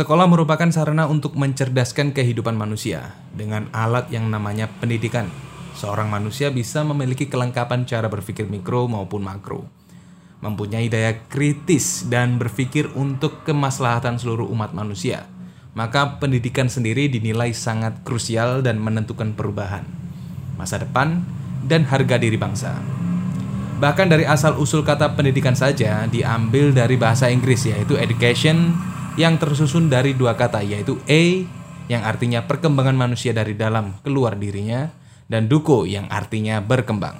Sekolah merupakan sarana untuk mencerdaskan kehidupan manusia dengan alat yang namanya pendidikan. Seorang manusia bisa memiliki kelengkapan cara berpikir mikro maupun makro. Mempunyai daya kritis dan berpikir untuk kemaslahatan seluruh umat manusia. Maka pendidikan sendiri dinilai sangat krusial dan menentukan perubahan, masa depan, dan harga diri bangsa. Bahkan dari asal-usul kata pendidikan saja diambil dari bahasa Inggris yaitu education yang tersusun dari dua kata yaitu A yang artinya perkembangan manusia dari dalam keluar dirinya dan duko yang artinya berkembang.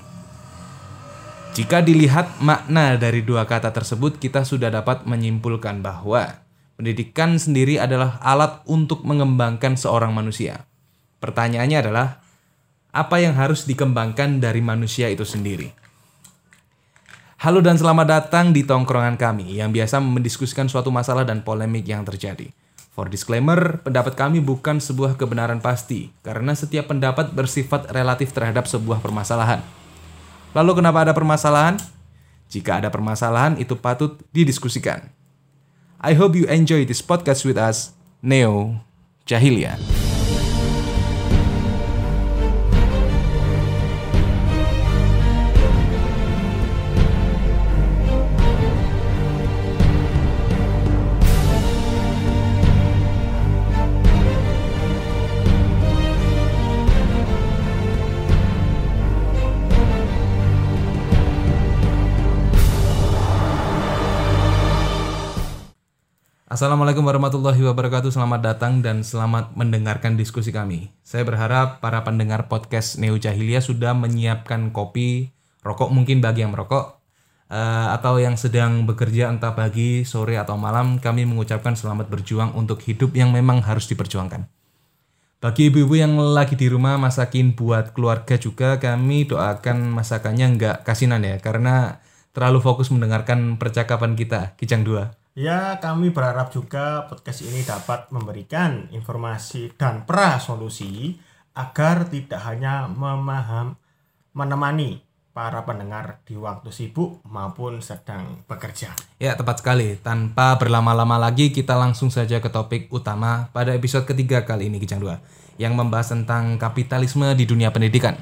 Jika dilihat makna dari dua kata tersebut kita sudah dapat menyimpulkan bahwa pendidikan sendiri adalah alat untuk mengembangkan seorang manusia. Pertanyaannya adalah apa yang harus dikembangkan dari manusia itu sendiri? Halo dan selamat datang di tongkrongan kami yang biasa mendiskusikan suatu masalah dan polemik yang terjadi. For disclaimer, pendapat kami bukan sebuah kebenaran pasti, karena setiap pendapat bersifat relatif terhadap sebuah permasalahan. Lalu kenapa ada permasalahan? Jika ada permasalahan, itu patut didiskusikan. I hope you enjoy this podcast with us, Neo Jahilian. Assalamualaikum warahmatullahi wabarakatuh. Selamat datang dan selamat mendengarkan diskusi kami. Saya berharap para pendengar podcast Neo Jahiliyah sudah menyiapkan kopi, rokok mungkin bagi yang merokok, uh, atau yang sedang bekerja entah pagi, sore, atau malam. Kami mengucapkan selamat berjuang untuk hidup yang memang harus diperjuangkan. Bagi ibu-ibu yang lagi di rumah masakin buat keluarga juga, kami doakan masakannya nggak kasinan ya, karena terlalu fokus mendengarkan percakapan kita, Kijang 2. Ya, kami berharap juga podcast ini dapat memberikan informasi dan pra solusi agar tidak hanya memaham menemani para pendengar di waktu sibuk maupun sedang bekerja. Ya, tepat sekali. Tanpa berlama-lama lagi, kita langsung saja ke topik utama pada episode ketiga kali ini, Kijang 2, yang membahas tentang kapitalisme di dunia pendidikan.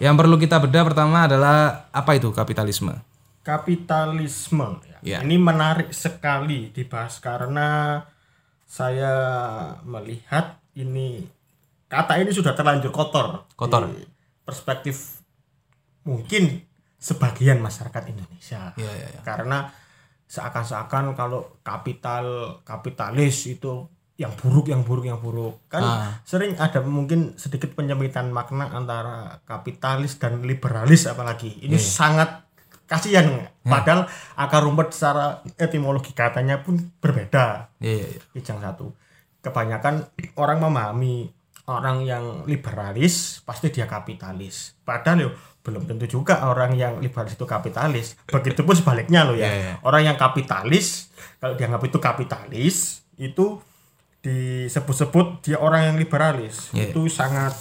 Yang perlu kita bedah pertama adalah apa itu kapitalisme? Kapitalisme Ya. Ini menarik sekali dibahas karena saya melihat ini kata ini sudah terlanjur kotor. Kotor. Di perspektif mungkin sebagian masyarakat Indonesia. Ya, ya, ya. Karena seakan-akan kalau kapital kapitalis itu yang buruk yang buruk yang buruk kan ah. sering ada mungkin sedikit penyempitan makna antara kapitalis dan liberalis apalagi ini yeah. Iya. sangat kasihan hmm. padahal akar rumput secara etimologi katanya pun berbeda iya, iya. yang satu kebanyakan orang memahami orang yang liberalis pasti dia kapitalis padahal yo belum tentu juga orang yang liberalis itu kapitalis begitupun sebaliknya loh ya yeah, yeah. orang yang kapitalis kalau dianggap itu kapitalis itu disebut-sebut dia orang yang liberalis yeah. itu sangat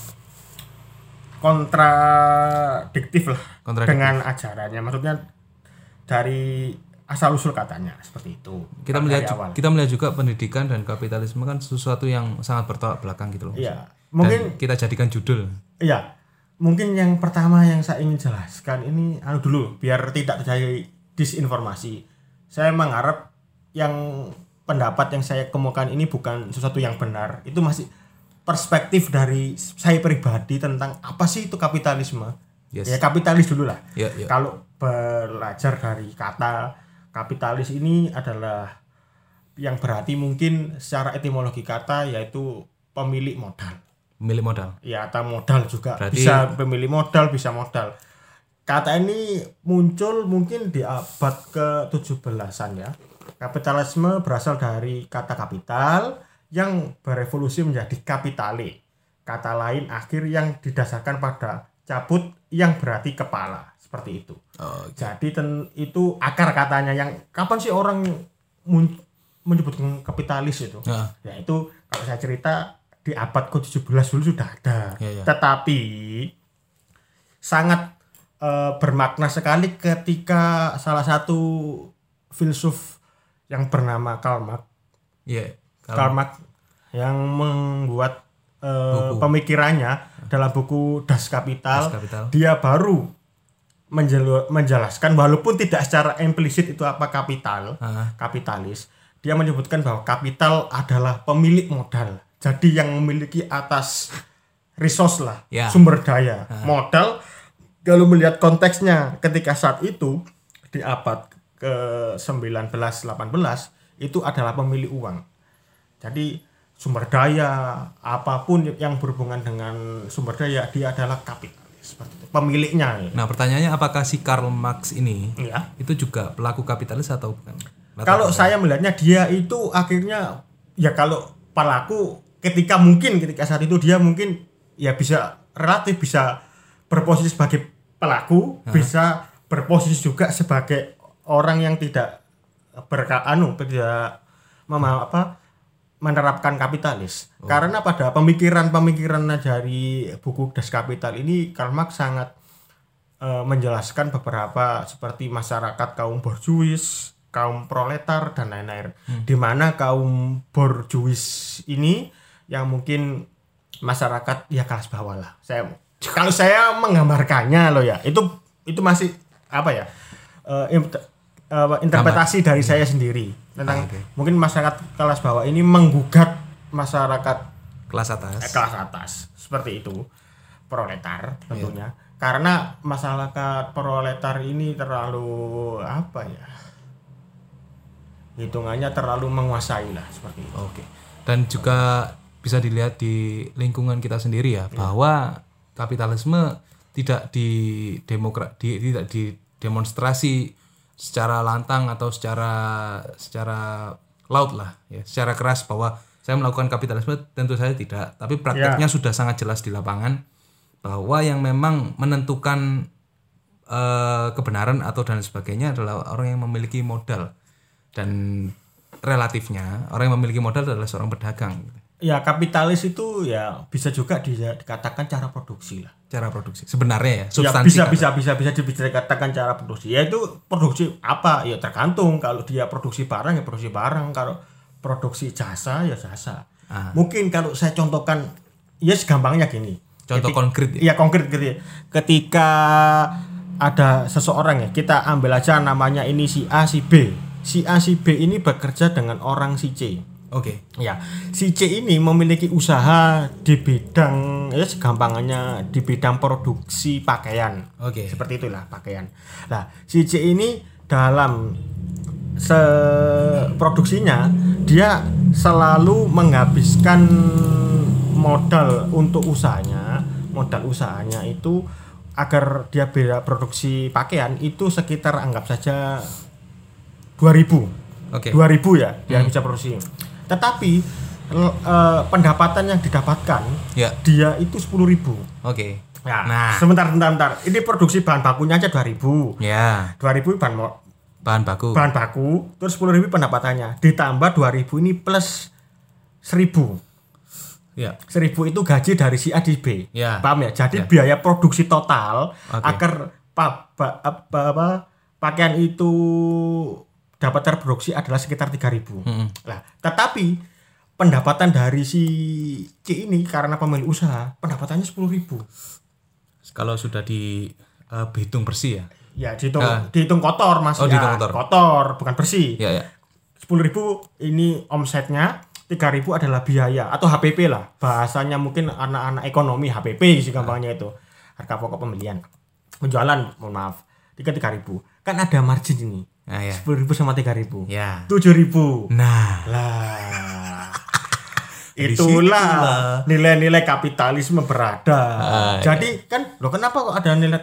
kontradiktif lah kontradiktif. dengan ajarannya. Maksudnya dari asal usul katanya seperti itu. Kita melihat awal. kita melihat juga pendidikan dan kapitalisme kan sesuatu yang sangat bertolak belakang gitu loh iya. Mungkin dan kita jadikan judul. Iya. Mungkin yang pertama yang saya ingin jelaskan ini anu dulu biar tidak terjadi disinformasi. Saya mengharap yang pendapat yang saya kemukakan ini bukan sesuatu yang benar. Itu masih perspektif dari saya pribadi tentang apa sih itu kapitalisme. Yes. Ya kapitalis dulu lah. Yeah, yeah. Kalau belajar dari kata kapitalis ini adalah yang berarti mungkin secara etimologi kata yaitu pemilik modal. Pemilik modal. Ya, atau modal juga. Berarti... Bisa pemilik modal, bisa modal. Kata ini muncul mungkin di abad ke-17-an ya. Kapitalisme berasal dari kata kapital yang berevolusi menjadi kapitale. Kata lain akhir yang didasarkan pada cabut yang berarti kepala seperti itu. Oh, okay. Jadi ten, itu akar katanya yang kapan sih orang mun, menyebutkan kapitalis itu? Uh. Ya itu kalau saya cerita di abad ke-17 dulu sudah ada. Yeah, yeah. Tetapi sangat uh, bermakna sekali ketika salah satu filsuf yang bernama Karl Marx yeah Karl Marx yang membuat uh, pemikirannya dalam buku Das Kapital, das Kapital. dia baru menjelaskan walaupun tidak secara implisit itu apa kapital, uh. kapitalis, dia menyebutkan bahwa kapital adalah pemilik modal. Jadi yang memiliki atas resource lah, yeah. sumber daya, uh. modal. Kalau melihat konteksnya ketika saat itu di abad ke 19 18 itu adalah pemilik uang. Jadi sumber daya apa pun yang berhubungan dengan sumber daya dia adalah kapital seperti itu pemiliknya. Nah pertanyaannya apakah si Karl Marx ini ya. itu juga pelaku kapitalis atau bukan? Kalau saya melihatnya dia itu akhirnya ya kalau pelaku ketika mungkin ketika saat itu dia mungkin ya bisa relatif bisa berposisi sebagai pelaku bisa berposisi juga sebagai orang yang tidak berka anu tidak mama apa menerapkan kapitalis. Oh. Karena pada pemikiran-pemikiran dari buku Das Kapital ini Karl Marx sangat uh, menjelaskan beberapa seperti masyarakat kaum borjuis, kaum proletar dan lain-lain. Hmm. Di mana kaum borjuis ini yang mungkin masyarakat ya kelas bawah lah. Saya kalau saya menggambarkannya loh ya, itu itu masih apa ya? Uh, interpretasi Gambar. dari hmm. saya sendiri tentang ah, okay. mungkin masyarakat kelas bawah ini menggugat masyarakat kelas atas eh, kelas atas seperti itu proletar tentunya yeah. karena masyarakat proletar ini terlalu apa ya hitungannya terlalu menguasai lah seperti itu. Oke. Okay. Dan juga bisa dilihat di lingkungan kita sendiri ya yeah. bahwa kapitalisme tidak di demokrat di, tidak didemonstrasi secara lantang atau secara secara laut lah ya. Secara keras bahwa saya melakukan kapitalisme tentu saja tidak. Tapi prakteknya ya. sudah sangat jelas di lapangan bahwa yang memang menentukan uh, kebenaran atau dan sebagainya adalah orang yang memiliki modal dan relatifnya orang yang memiliki modal adalah seorang pedagang ya kapitalis itu ya bisa juga dikatakan cara produksi lah. Cara produksi sebenarnya ya, ya substansi ya, bisa bisa bisa bisa bisa dikatakan cara produksi. Ya itu produksi apa? Ya tergantung. Kalau dia produksi barang ya produksi barang. Kalau produksi jasa ya jasa. Ah. mungkin kalau saya contohkan ya segampangnya gini. Contoh ketika, konkret ya, ya konkret gitu ya. ketika ada seseorang ya kita ambil aja namanya ini si A si B. Si A si B ini bekerja dengan orang si C Oke. Okay. Ya, si C ini memiliki usaha di bidang ya segampangannya di bidang produksi pakaian. Oke. Okay. Seperti itulah pakaian. Nah, si C ini dalam se produksinya dia selalu menghabiskan modal untuk usahanya. Modal usahanya itu agar dia bisa produksi pakaian itu sekitar anggap saja 2000. Oke. Okay. 2000 ya, dia hmm. bisa produksi tetapi uh, pendapatan yang didapatkan ya. dia itu sepuluh ribu. Oke. Okay. Ya, nah, sebentar, sebentar, sebentar. Ini produksi bahan bakunya aja dua ribu. Ya. Dua ribu bahan bahan baku. Bahan baku, terus sepuluh ribu pendapatannya. Ditambah dua ribu ini plus seribu. Ya. Seribu itu gaji dari si A di B. Ya. Paham ya? Jadi ya. biaya produksi total okay. agar apa, apa, apa pakaian itu dapat terproduksi adalah sekitar 3000. Hmm. Nah, tetapi pendapatan dari si C ini karena pemilik usaha, pendapatannya 10.000. Kalau sudah di uh, dihitung bersih ya. Ya, dihitung uh, dihitung kotor Mas. Oh, ya. dihitung kotor. Kotor, bukan bersih. Ya, ya. 10.000 ini omsetnya, 3.000 adalah biaya atau HPP lah. Bahasanya mungkin anak-anak ekonomi HPP sih gampangnya itu. Harga pokok pembelian. Penjualan, mohon maaf. 3.000. Kan ada margin ini Nah. Sepuluh ribu sama tiga ribu. Ya. Tujuh ribu. Nah. Lah. Itulah nilai-nilai kapitalisme berada. Ah, iya. Jadi kan, lo kenapa kok ada nilai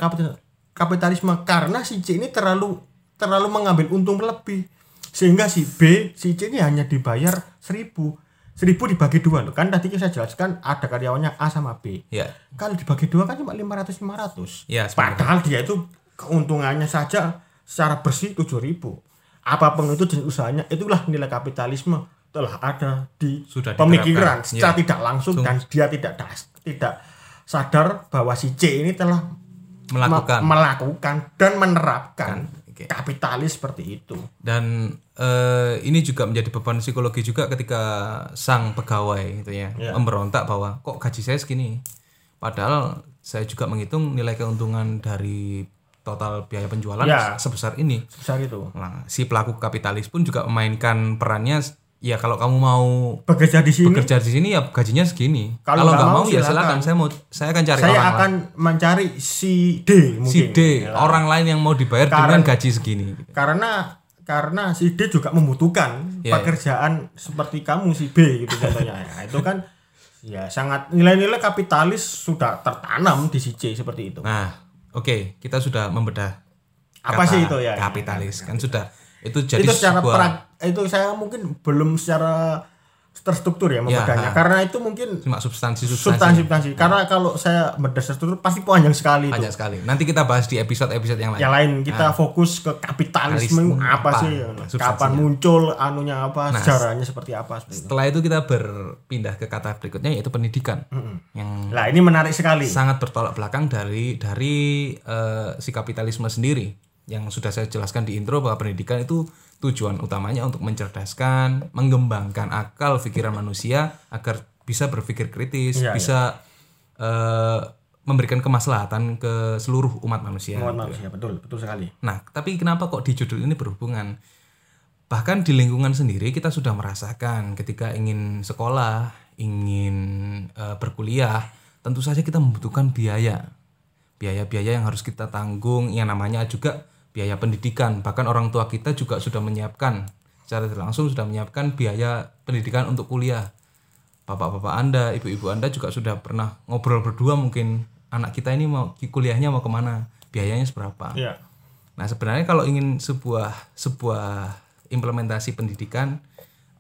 kapitalisme? Karena si C ini terlalu terlalu mengambil untung lebih, sehingga si B, si C ini hanya dibayar seribu. Seribu dibagi dua loh kan tadi saya jelaskan ada karyawannya A sama B. Ya. Kalau dibagi dua kan cuma lima ratus lima ratus. Ya, Padahal dia itu keuntungannya saja secara bersih 7000 apa pun itu jenis usahanya itulah nilai kapitalisme telah ada di Sudah pemikiran secara ya. tidak langsung Sung. dan dia tidak das, tidak sadar bahwa si C ini telah melakukan me melakukan dan menerapkan kan, okay. kapitalis seperti itu. Dan uh, ini juga menjadi beban psikologi juga ketika sang pegawai gitu ya, yeah. memberontak bahwa kok gaji saya segini. Padahal saya juga menghitung nilai keuntungan dari total biaya penjualan ya, sebesar ini. Sebesar itu. Nah, si pelaku kapitalis pun juga memainkan perannya ya kalau kamu mau bekerja di sini bekerja di sini ya gajinya segini kalau nggak mau, mau ya silakan saya mau saya akan cari saya orang akan lain. mencari si D mungkin si D ya. orang lain yang mau dibayar karena, dengan gaji segini karena karena si D juga membutuhkan yeah, pekerjaan yeah. seperti kamu si B gitu contohnya ya itu kan ya sangat nilai-nilai kapitalis sudah tertanam di si C seperti itu nah oke okay, kita sudah membedah apa sih itu? Ya kapitalis ya, kan sudah itu jadi itu secara sebuah... pra, itu saya mungkin belum secara terstruktur ya membedahnya ya, karena itu mungkin cuma substansi substansi, substansi, substansi. Ya. karena kalau saya bedah struktur pasti panjang sekali panjang itu. sekali nanti kita bahas di episode episode yang lain yang lain kita nah. fokus ke kapitalisme apa, apa sih kapan muncul anunya apa nah, sejarahnya seperti apa setelah itu. itu kita berpindah ke kata berikutnya yaitu pendidikan mm -hmm. yang nah ini menarik sekali sangat bertolak belakang dari dari uh, si kapitalisme sendiri yang sudah saya jelaskan di intro bahwa pendidikan itu tujuan utamanya untuk mencerdaskan, mengembangkan akal pikiran manusia agar bisa berpikir kritis, ya, bisa ya. Uh, memberikan kemaslahatan ke seluruh umat manusia. Umat manusia, betul, betul sekali. Nah, tapi kenapa kok di judul ini berhubungan? Bahkan di lingkungan sendiri kita sudah merasakan ketika ingin sekolah, ingin uh, berkuliah, tentu saja kita membutuhkan biaya. Biaya-biaya yang harus kita tanggung, yang namanya juga biaya pendidikan. Bahkan orang tua kita juga sudah menyiapkan secara langsung sudah menyiapkan biaya pendidikan untuk kuliah. Bapak-bapak anda ibu-ibu anda juga sudah pernah ngobrol berdua mungkin anak kita ini mau kuliahnya mau ke mana? Biayanya seberapa? Yeah. nah sebenarnya kalau ingin sebuah sebuah implementasi pendidikan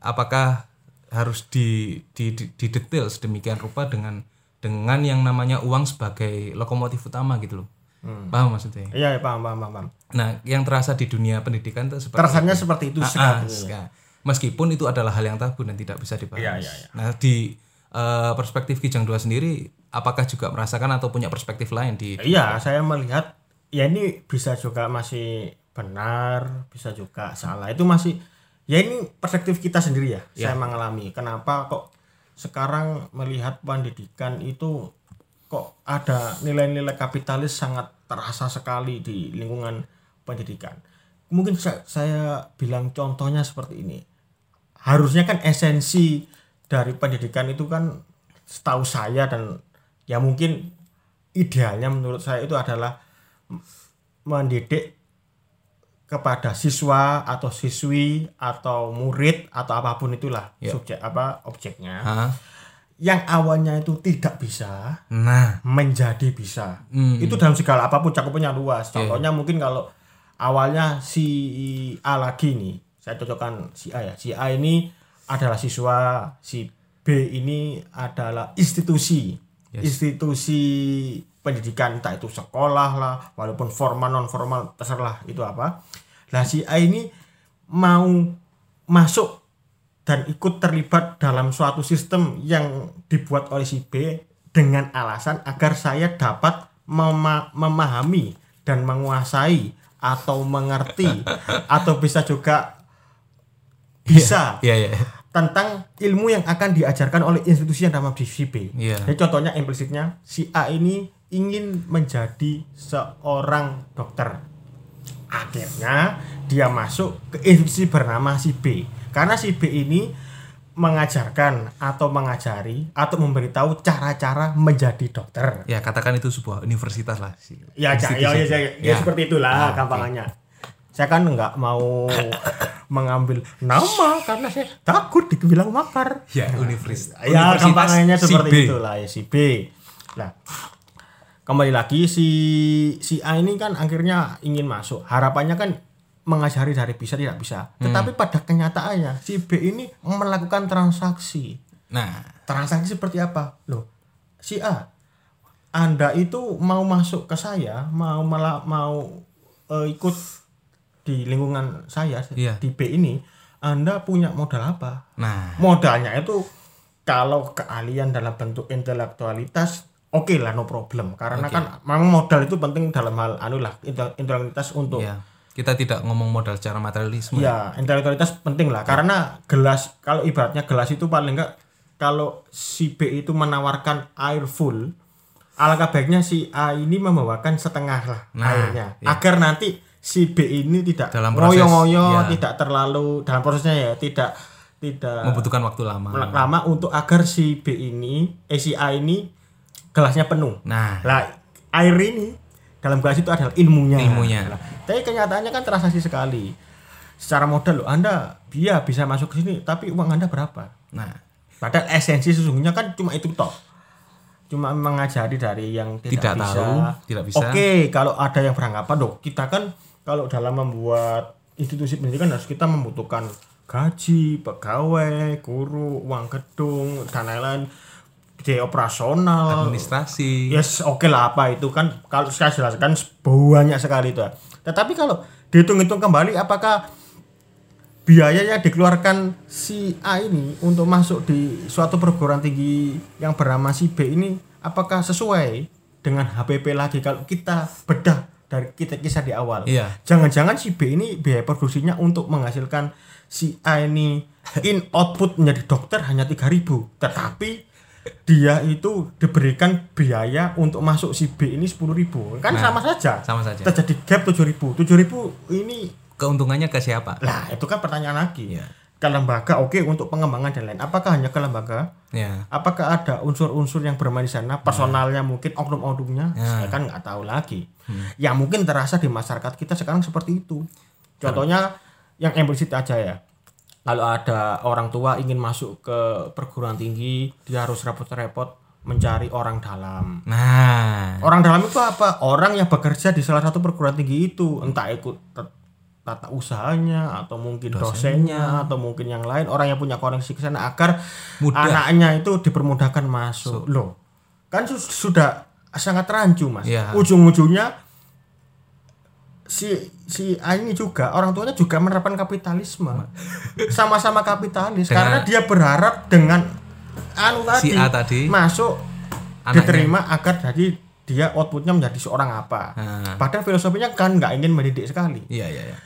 apakah harus di, di, di, di detail sedemikian rupa dengan dengan yang namanya uang sebagai lokomotif utama gitu loh Hmm. Paham maksudnya? Iya, ya, paham, paham, paham. Nah, yang terasa di dunia pendidikan itu seperti Terasanya itu. seperti itu ah, ah, Meskipun itu adalah hal yang tabu dan tidak bisa dibahas. Iya, iya, iya. Nah, di uh, perspektif Kijang Dua sendiri, apakah juga merasakan atau punya perspektif lain di Iya, saya melihat ya ini bisa juga masih benar, bisa juga salah. Itu masih ya ini perspektif kita sendiri ya. ya. Saya mengalami. Kenapa kok sekarang melihat pendidikan itu kok ada nilai-nilai kapitalis sangat terasa sekali di lingkungan pendidikan. Mungkin saya, saya bilang contohnya seperti ini. Harusnya kan esensi dari pendidikan itu kan setahu saya dan ya mungkin idealnya menurut saya itu adalah mendidik kepada siswa atau siswi atau murid atau apa pun itulah yep. subjek apa objeknya. Ha? Yang awalnya itu tidak bisa nah menjadi bisa hmm. itu dalam segala apa pun cakupannya luas iya. contohnya yeah. mungkin kalau awalnya si A lagi nih saya cocokkan si A ya si A ini adalah siswa si B ini adalah institusi yes. institusi pendidikan entah itu sekolah lah walaupun formal non formal terserah itu apa nah si A ini mau masuk dan ikut terlibat dalam suatu sistem yang dibuat oleh si B dengan alasan agar saya dapat mema memahami dan menguasai atau mengerti atau bisa juga bisa yeah, yeah, yeah. tentang ilmu yang akan diajarkan oleh institusi yang nama si B. Yeah. Jadi contohnya implisitnya si A ini ingin menjadi seorang dokter. Akhirnya dia masuk ke institusi bernama si B karena si B ini mengajarkan atau mengajari atau memberitahu cara-cara menjadi dokter. Ya, katakan itu sebuah universitas lah sih. Ya, ya, ya, ya, ya, ya, seperti itulah ah, gampangannya. Okay. Saya kan nggak mau mengambil nama karena saya takut dibilang makar. Ya, universitas. Ya, gampangannya seperti si itulah ya si B. Nah, kembali lagi si si A ini kan akhirnya ingin masuk. Harapannya kan mengajari dari bisa tidak bisa. Hmm. Tetapi pada kenyataannya si B ini melakukan transaksi. Nah, transaksi seperti apa? Loh, si A, Anda itu mau masuk ke saya, mau malah mau uh, ikut di lingkungan saya iya. di B ini, Anda punya modal apa? Nah, modalnya itu kalau keahlian dalam bentuk intelektualitas oke okay lah no problem karena okay. kan memang modal itu penting dalam hal anu lah intelektualitas untuk yeah kita tidak ngomong modal secara materialisme. Ya, intelektualitas penting lah. Karena gelas, kalau ibaratnya gelas itu paling enggak kalau si B itu menawarkan air full, alangkah baiknya si A ini membawakan setengah lah nah, airnya, ya. agar nanti si B ini tidak dalam proses, ngoyo ya. tidak terlalu dalam prosesnya ya tidak tidak membutuhkan waktu lama. Lama untuk agar si B ini, eh si A ini gelasnya penuh. Nah, lah air ini dalam gelas itu adalah ilmunya. Ilmunya. Nah, tapi kenyataannya kan transaksi sekali. Secara modal loh, Anda dia bisa masuk ke sini, tapi uang Anda berapa? Nah, padahal esensi sesungguhnya kan cuma itu toh. Cuma mengajari dari yang tidak, tidak bisa. tahu, tidak bisa. Oke, kalau ada yang beranggapan dong, kita kan kalau dalam membuat institusi pendidikan harus kita membutuhkan gaji, pegawai, guru, uang gedung, dan lain-lain biaya operasional. Administrasi. Yes oke okay lah apa itu kan kalau saya jelaskan banyak sekali itu tetapi kalau dihitung-hitung kembali apakah biaya yang dikeluarkan si A ini untuk masuk di suatu perguruan tinggi yang bernama si B ini apakah sesuai dengan HPP lagi kalau kita bedah dari kita kisah di awal? Iya. jangan-jangan si B ini biaya produksinya untuk menghasilkan si A ini in output menjadi dokter hanya 3000 tetapi dia itu diberikan biaya untuk masuk si B ini sepuluh ribu. Kan nah, sama saja. sama saja. Terjadi gap tujuh ribu. tujuh ribu ini keuntungannya ke siapa? Lah itu kan pertanyaan lagi. Ya. ke lembaga oke okay, untuk pengembangan dan lain. Apakah hanya ke lembaga? Ya. apakah ada unsur-unsur yang bermain di sana? Personalnya ya. mungkin oknum-oknumnya? Ya. saya kan nggak tahu lagi. Hmm. yang mungkin terasa di masyarakat kita sekarang seperti itu. Contohnya yang implisit aja ya kalau ada orang tua ingin masuk ke perguruan tinggi dia harus repot-repot mencari orang dalam. Nah, orang dalam itu apa? Orang yang bekerja di salah satu perguruan tinggi itu, entah ikut tata usahanya atau mungkin dosennya, dosennya atau mungkin yang lain orang yang punya koneksi ke sana agar Mudah. anaknya itu dipermudahkan masuk. So. Loh, kan sudah sangat rancu, Mas. Ya. Ujung-ujungnya si si A ini juga orang tuanya juga menerapkan kapitalisme. Sama-sama kapitalis dengan, karena dia berharap dengan anu tadi, si A tadi. masuk anaknya. diterima agar jadi dia outputnya menjadi seorang apa. Hmm. padahal filosofinya kan nggak ingin mendidik sekali. Iya iya iya.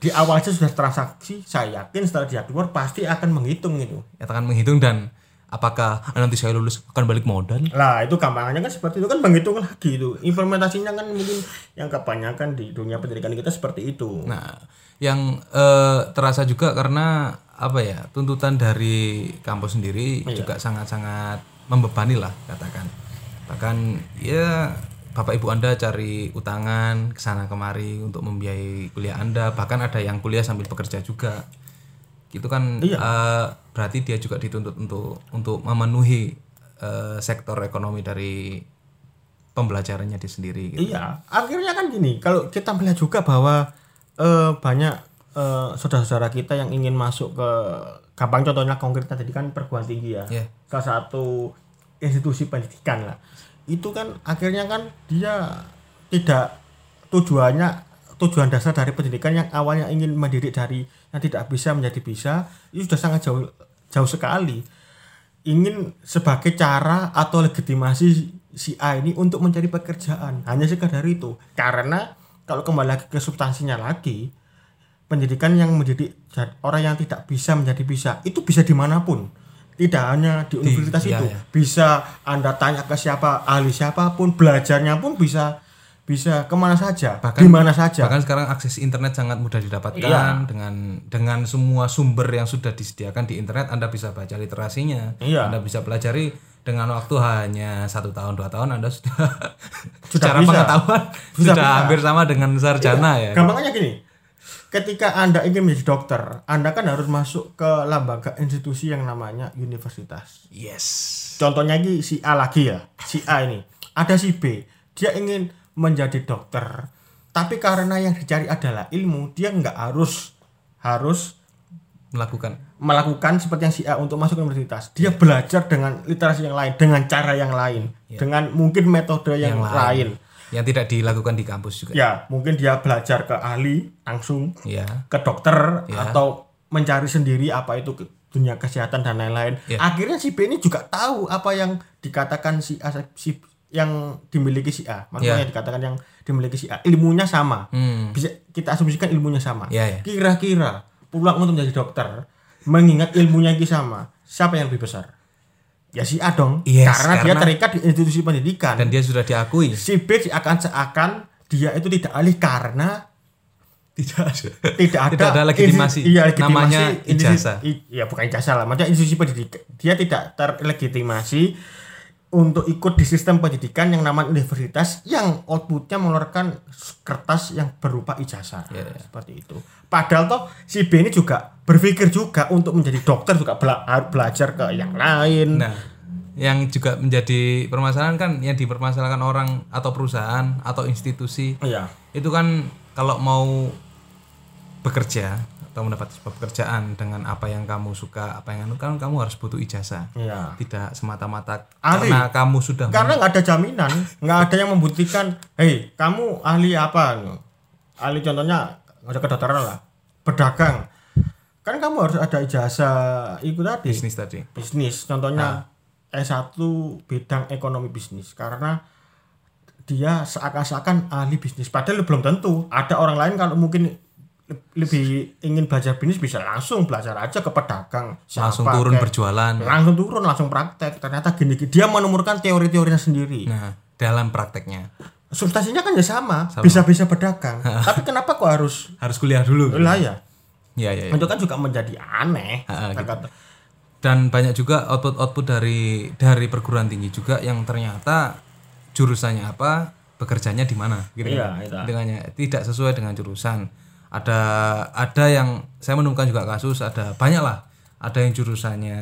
Di awal sudah transaksi saya yakin setelah dia keluar pasti akan menghitung itu. Ya akan menghitung dan apakah nanti saya lulus akan balik modal? Lah itu gampangnya kan seperti itu kan menghitung lagi itu implementasinya kan mungkin yang kebanyakan di dunia pendidikan kita seperti itu. Nah yang eh, terasa juga karena apa ya tuntutan dari kampus sendiri iya. juga sangat-sangat membebani lah katakan bahkan ya bapak ibu anda cari utangan ke sana kemari untuk membiayai kuliah anda bahkan ada yang kuliah sambil bekerja juga gitu kan iya. uh, berarti dia juga dituntut untuk untuk memenuhi uh, sektor ekonomi dari pembelajarannya di sendiri gitu. iya akhirnya kan gini kalau kita melihat juga bahwa uh, banyak uh, saudara-saudara kita yang ingin masuk ke gampang contohnya konkretnya tadi kan perguruan tinggi ya yeah. salah satu institusi pendidikan lah itu kan akhirnya kan dia tidak tujuannya tujuan dasar dari pendidikan yang awalnya ingin mendidik dari yang tidak bisa menjadi bisa itu sudah sangat jauh jauh sekali. Ingin sebagai cara atau legitimasi si A ini untuk mencari pekerjaan. Hanya sekadar itu. Karena kalau kembali lagi ke substansinya lagi pendidikan yang menjadi orang yang tidak bisa menjadi bisa itu bisa di mana pun. Tidak hanya di universitas di, itu. ya, ya. bisa anda tanya ke siapa ahli siapa pun belajarnya pun bisa bisa ke mana saja, bahkan mana saja. Bahkan sekarang akses internet sangat mudah didapatkan iya. dengan dengan semua sumber yang sudah disediakan di internet, Anda bisa baca literasinya, iya. Anda bisa pelajari dengan waktu hanya satu tahun dua tahun Anda sudah, sudah secara bisa. pengetahuan sudah, sudah hampir sama dengan sarjana iya. ya. Gampangnya gini, ketika Anda ingin menjadi dokter, Anda kan harus masuk ke lembaga institusi yang namanya universitas. Yes. Contohnya ini si A lagi ya, si A ini. Ada si B, dia ingin menjadi dokter tapi karena yang dicari adalah ilmu dia nggak harus harus melakukan melakukan seperti yang si A untuk masuk ke universitas dia belajar dengan literasi yang lain dengan cara yang lain ya. dengan mungkin metode yang, yang lain. lain yang tidak dilakukan di kampus juga ya mungkin dia belajar ke ahli langsung ya. ke dokter ya. atau mencari sendiri apa itu dunia kesehatan dan lain-lain ya. akhirnya si B ini juga tahu apa yang dikatakan si A si yang dimiliki si A. Maksudnya yeah. dikatakan yang dimiliki si A. Ilmunya sama. Hmm. bisa kita asumsikan ilmunya sama. Yeah, yeah. kira-kira pulang untuk menjadi dokter mengingat ilmunya yang sama siapa yang lebih besar? Ya si A dong. Yes, karena, karena dia terikat di institusi pendidikan. dan dia sudah diakui. Si B akan seakan dia itu tidak alih karena tidak ada. tidak ada, tidak ada legitimasi. iya, legitimasi namanya ijazah. iya bukan ijazah lah. Maksudnya institusi pendidikan. Dia tidak terlegitimasi untuk ikut di sistem pendidikan yang namanya universitas yang outputnya mengeluarkan kertas yang berupa ijazah yeah, yeah. seperti itu. Padahal toh si B ini juga berpikir juga untuk menjadi dokter juga bela belajar ke yang lain. Nah, yang juga menjadi permasalahan kan yang dipermasalahkan orang atau perusahaan atau institusi. Iya. Itu kan kalau mau bekerja atau mendapat sebuah pekerjaan dengan apa yang kamu suka apa yang anu, kan kamu harus butuh ijazah. Ya. tidak semata-mata karena kamu sudah karena nggak ada jaminan nggak ada yang membuktikan hei kamu ahli apa ahli contohnya ada kedokteran lah pedagang. Kan kamu harus ada ijazah itu tadi. Bisnis tadi. Bisnis contohnya ah. S1 bidang ekonomi bisnis karena dia seakan-akan ahli bisnis. Padahal belum tentu. Ada orang lain kalau mungkin lebih ingin belajar bisnis bisa langsung belajar aja ke pedagang langsung turun kayak, berjualan. Langsung turun langsung praktek. Ternyata gini dia menemukan teori-teorinya sendiri. Nah dalam prakteknya. Substansinya kan ya sama, bisa-bisa pedagang tapi kenapa kok harus harus kuliah dulu lah ya ya, ya, ya. itu kan juga menjadi aneh ha, gitu. dan banyak juga output-output dari dari perguruan tinggi juga yang ternyata jurusannya apa bekerjanya di mana gitu iya, kan? dengannya tidak sesuai dengan jurusan ada ada yang saya menemukan juga kasus ada banyak lah. Ada yang jurusannya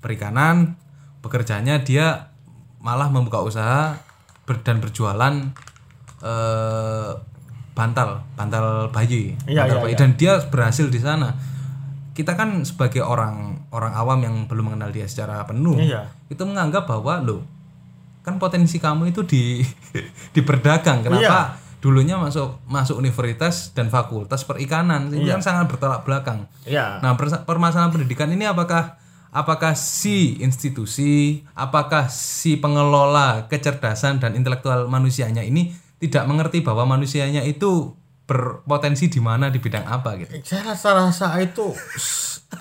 perikanan pekerjaannya dia malah membuka usaha ber, dan berjualan eh, bantal bantal bayi iya, bantal iya, bayi. iya. dan dia berhasil di sana. Kita kan sebagai orang orang awam yang belum mengenal dia secara penuh iya. itu menganggap bahwa lo kan potensi kamu itu di diperdagang kenapa iya dulunya masuk masuk universitas dan fakultas perikanan ini iya. kan sangat bertolak belakang. Iya. Nah permasalahan pendidikan ini apakah apakah si institusi, apakah si pengelola kecerdasan dan intelektual manusianya ini tidak mengerti bahwa manusianya itu berpotensi di mana di bidang apa gitu? Saya rasa rasa itu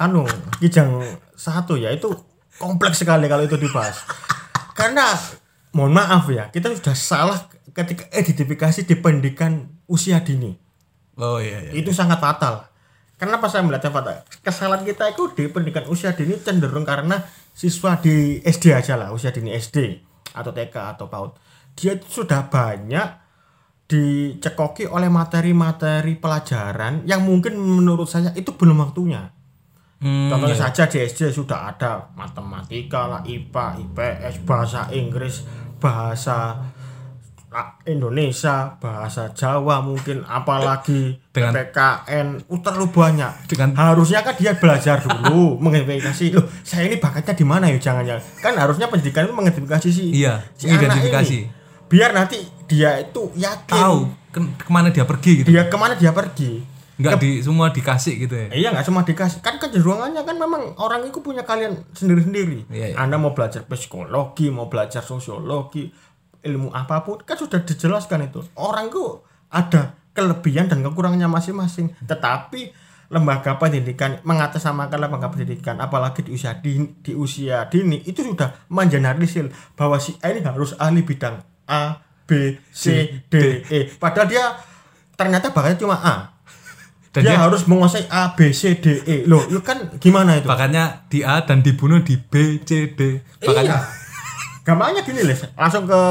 anu kijang satu ya itu kompleks sekali kalau itu dibahas. Karena mohon maaf ya kita sudah salah ketika identifikasi di pendidikan usia dini. Oh iya, iya. Itu sangat fatal. Kenapa saya melihatnya fatal? Kesalahan kita itu di pendidikan usia dini cenderung karena siswa di SD aja lah, usia dini SD atau TK atau PAUD. Dia sudah banyak dicekoki oleh materi-materi pelajaran yang mungkin menurut saya itu belum waktunya. Hmm, Contohnya iya. saja di SD sudah ada matematika lah, IPA, IPS, bahasa Inggris, bahasa Indonesia, bahasa Jawa mungkin apalagi dengan PKN uh, terlalu banyak. Dengan harusnya kan dia belajar dulu mengidentifikasi loh saya ini bakatnya di mana ya jangan jangan kan harusnya pendidikan itu mengidentifikasi si iya, si identifikasi. Anak ini. Biar nanti dia itu yakin tahu ke ke mana dia pergi gitu. Dia ke mana dia pergi. Enggak di semua dikasih gitu ya. Iya enggak cuma dikasih. Kan kecenderungannya kan memang orang itu punya kalian sendiri-sendiri. Iya, iya. Anda mau belajar psikologi, mau belajar sosiologi, ilmu apa pun kan sudah dijelaskan itu. Orang itu ada kelebihan dan kekurangannya masing-masing. Tetapi lembaga pendidikan mengatasnamakan lembaga pendidikan apalagi di usia dini, di usia dini itu sudah mengeneralisir bahwa si A ini harus ahli bidang A B C D. E. Padahal dia ternyata bakatnya cuma A. Dan dia, dia harus menguasai A B C D E. Loh itu kan gimana itu? Makanya di A dan dibunuh di B C D. Makanya iya gampangnya gini les. Langsung ke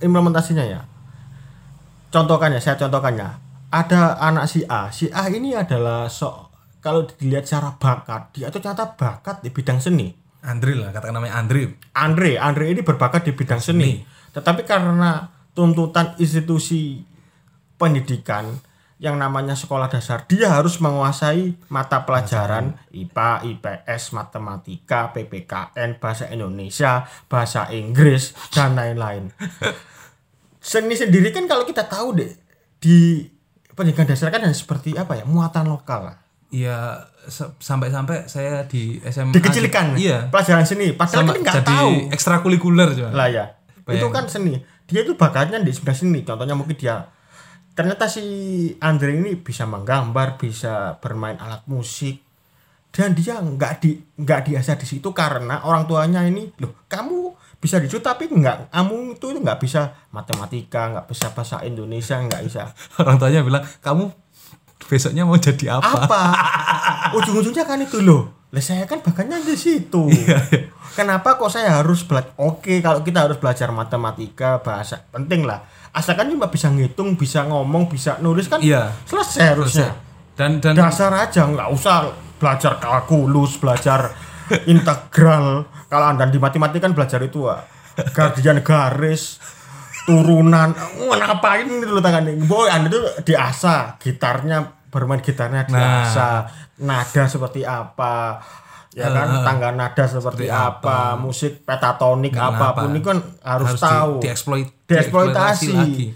implementasinya ya. Contohkannya saya contohkannya. Ada anak si A. Si A ini adalah so kalau dilihat secara bakat dia itu ternyata bakat di bidang seni. Andre lah katakan namanya Andre Andre Andre ini berbakat di bidang seni, seni. tetapi karena tuntutan institusi pendidikan yang namanya sekolah dasar dia harus menguasai mata pelajaran IPA, IPS, matematika, PPKN, bahasa Indonesia, bahasa Inggris dan lain-lain. Seni sendiri kan kalau kita tahu deh di pendidikan dasar kan seperti apa ya? Muatan lokal lah. Iya sampai-sampai saya di SMA dikecilkan. Iya. Pelajaran seni padahal kita nggak tahu. ekstrakurikuler lah ya itu kan seni. Dia itu bakatnya di sebelah sini contohnya mungkin dia ternyata si Andre ini bisa menggambar bisa bermain alat musik dan dia nggak di nggak diasah di situ karena orang tuanya ini loh kamu bisa dicu tapi nggak kamu itu nggak bisa matematika nggak bisa bahasa Indonesia nggak bisa orang tuanya bilang kamu besoknya mau jadi apa apa ujung-ujungnya kan itu loh lah saya kan bakatnya di situ. Iya, iya. Kenapa kok saya harus belajar? Oke, kalau kita harus belajar matematika, bahasa penting lah. Asalkan cuma bisa ngitung, bisa ngomong, bisa nulis kan iya. selesai harusnya. Dan dan dasar aja nggak usah belajar kalkulus, belajar integral. Kalau anda di matematika kan belajar itu ah, gadian garis, turunan. Wah, ngapain itu lo tangan Boy, anda tuh diasah gitarnya bermain gitarnya diasah. Nah nada seperti apa ya kan uh, tangga nada seperti apa, apa musik petatonik apa pun ini kan harus, harus tahu di, dieksploit, dieksploitasi lagi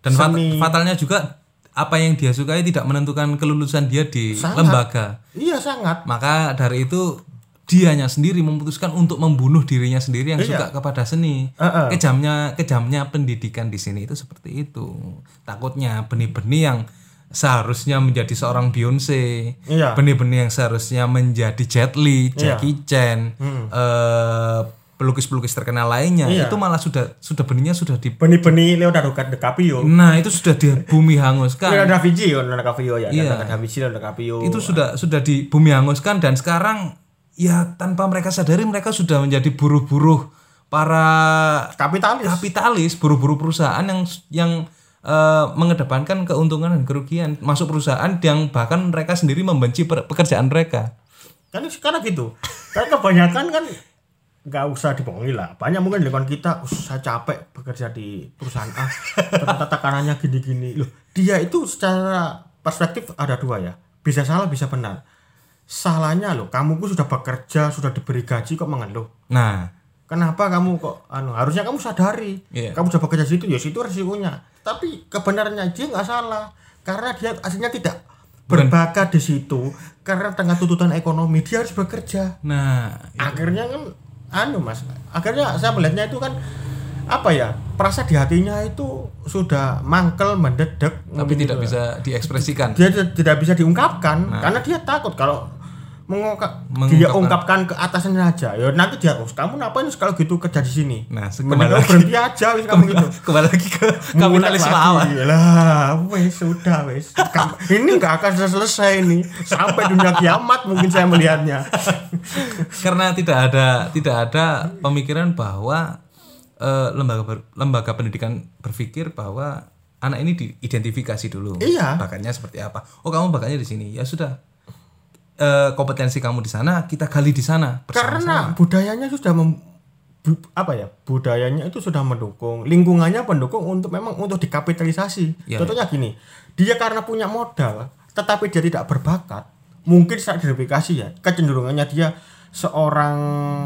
dan Seni. fatalnya juga apa yang dia sukai tidak menentukan kelulusan dia di sangat. lembaga iya sangat maka dari itu dianya sendiri memutuskan untuk membunuh dirinya sendiri yang iya. suka kepada seni. Uh -uh. Kejamnya kejamnya pendidikan di sini itu seperti itu. Takutnya benih-benih yang seharusnya menjadi seorang Beyonce, iya. benih-benih yang seharusnya menjadi Jet Li. Jackie iya. Chan, hmm. uh, pelukis-pelukis terkenal lainnya, iya. itu malah sudah sudah benihnya sudah di benih-benih Leonardo DiCaprio. Nah itu sudah di bumi hanguskan. Leonardo da Vinci, Leonardo DiCaprio ya, iya. da Vinci, Leonardo DiCaprio. Itu sudah sudah di bumi hanguskan dan sekarang ya tanpa mereka sadari mereka sudah menjadi buruh-buruh para kapitalis, kapitalis, buruh-buruh perusahaan yang yang uh, mengedepankan keuntungan dan kerugian masuk perusahaan yang bahkan mereka sendiri membenci pekerjaan mereka. Kan sekarang gitu. Kan kebanyakan kan nggak usah dibohongi lah. Banyak mungkin di lingkungan kita saya capek bekerja di perusahaan A ternyata tekanannya gini-gini. Loh dia itu secara perspektif ada dua ya. Bisa salah bisa benar. Salahnya loh kamu pun sudah bekerja sudah diberi gaji kok mengeluh nah kenapa kamu kok anu harusnya kamu sadari. Yeah. kamu sudah bekerja situ ya situ resikonya. Tapi kebenarannya dia nggak salah. Karena dia aslinya tidak berbakat di situ karena tengah tuntutan ekonomi dia harus bekerja. Nah akhirnya kan anu mas akhirnya saya melihatnya itu kan apa ya perasa di hatinya itu sudah mangkel mendedek tapi tidak gitu. bisa diekspresikan. Dia tidak bisa diungkapkan nah. karena dia takut kalau mengungkap. Dia ungkapkan ke atasnya aja. Ya nanti dia oh, kamu ngapain kalau gitu kerja di sini? Nah kembali lagi. berhenti aja wis kamu gitu. kembali lagi ke kapitalisme awal. Lah wes sudah wes ini nggak akan selesai ini. Sampai dunia kiamat mungkin saya melihatnya. Karena tidak ada tidak ada pemikiran bahwa uh, lembaga lembaga pendidikan berpikir bahwa anak ini diidentifikasi dulu iya. bakatnya seperti apa. Oh kamu bakatnya di sini. Ya sudah uh, kompetensi kamu di sana kita gali di sana karena budayanya sudah mem, bu, apa ya budayanya itu sudah mendukung lingkungannya pendukung untuk memang untuk dikapitalisasi. Ya, contohnya ya. gini dia karena punya modal tetapi dia tidak berbakat mungkin saat verifikasi ya kecenderungannya dia seorang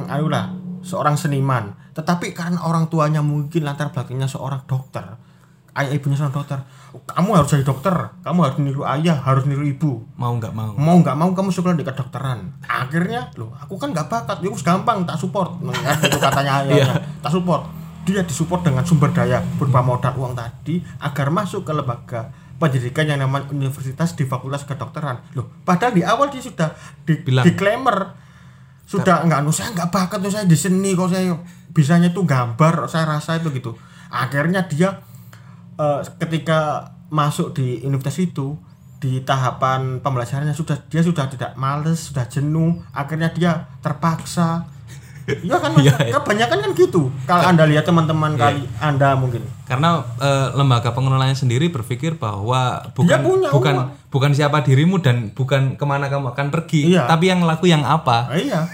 ayolah seorang seniman. Tetapi karena orang tuanya mungkin latar belakangnya seorang dokter ayah ibunya seorang dokter kamu harus jadi dokter kamu harus niru ayah harus niru ibu. Mau nggak mau? Mau nggak mau kamu sekolah di kedokteran. Akhirnya loh aku kan nggak bakat ya gampang tak support. Nah, itu katanya ayahnya. Yeah. tak support. Dia disupport dengan sumber daya berupa modal uang tadi agar masuk ke lembaga pendidikan yang namanya universitas di fakultas kedokteran. Loh padahal di awal dia sudah di, Bilang. disclaimer sudah nggak anu saya nggak bakat tuh saya di seni kok saya bisanya tuh gambar saya rasa itu gitu. Akhirnya dia uh, ketika masuk di universitas itu di tahapan pembelajarannya sudah dia sudah tidak males sudah jenuh akhirnya dia terpaksa. Ya kan ya, ya. kebanyakan kan gitu. Kalau anda lihat teman-teman ya. kali anda mungkin. Karena e, lembaga pengelolanya sendiri berpikir bahwa bukan punya bukan uang. bukan siapa dirimu dan bukan ke mana kamu akan pergi iya. tapi yang laku yang apa? Iya.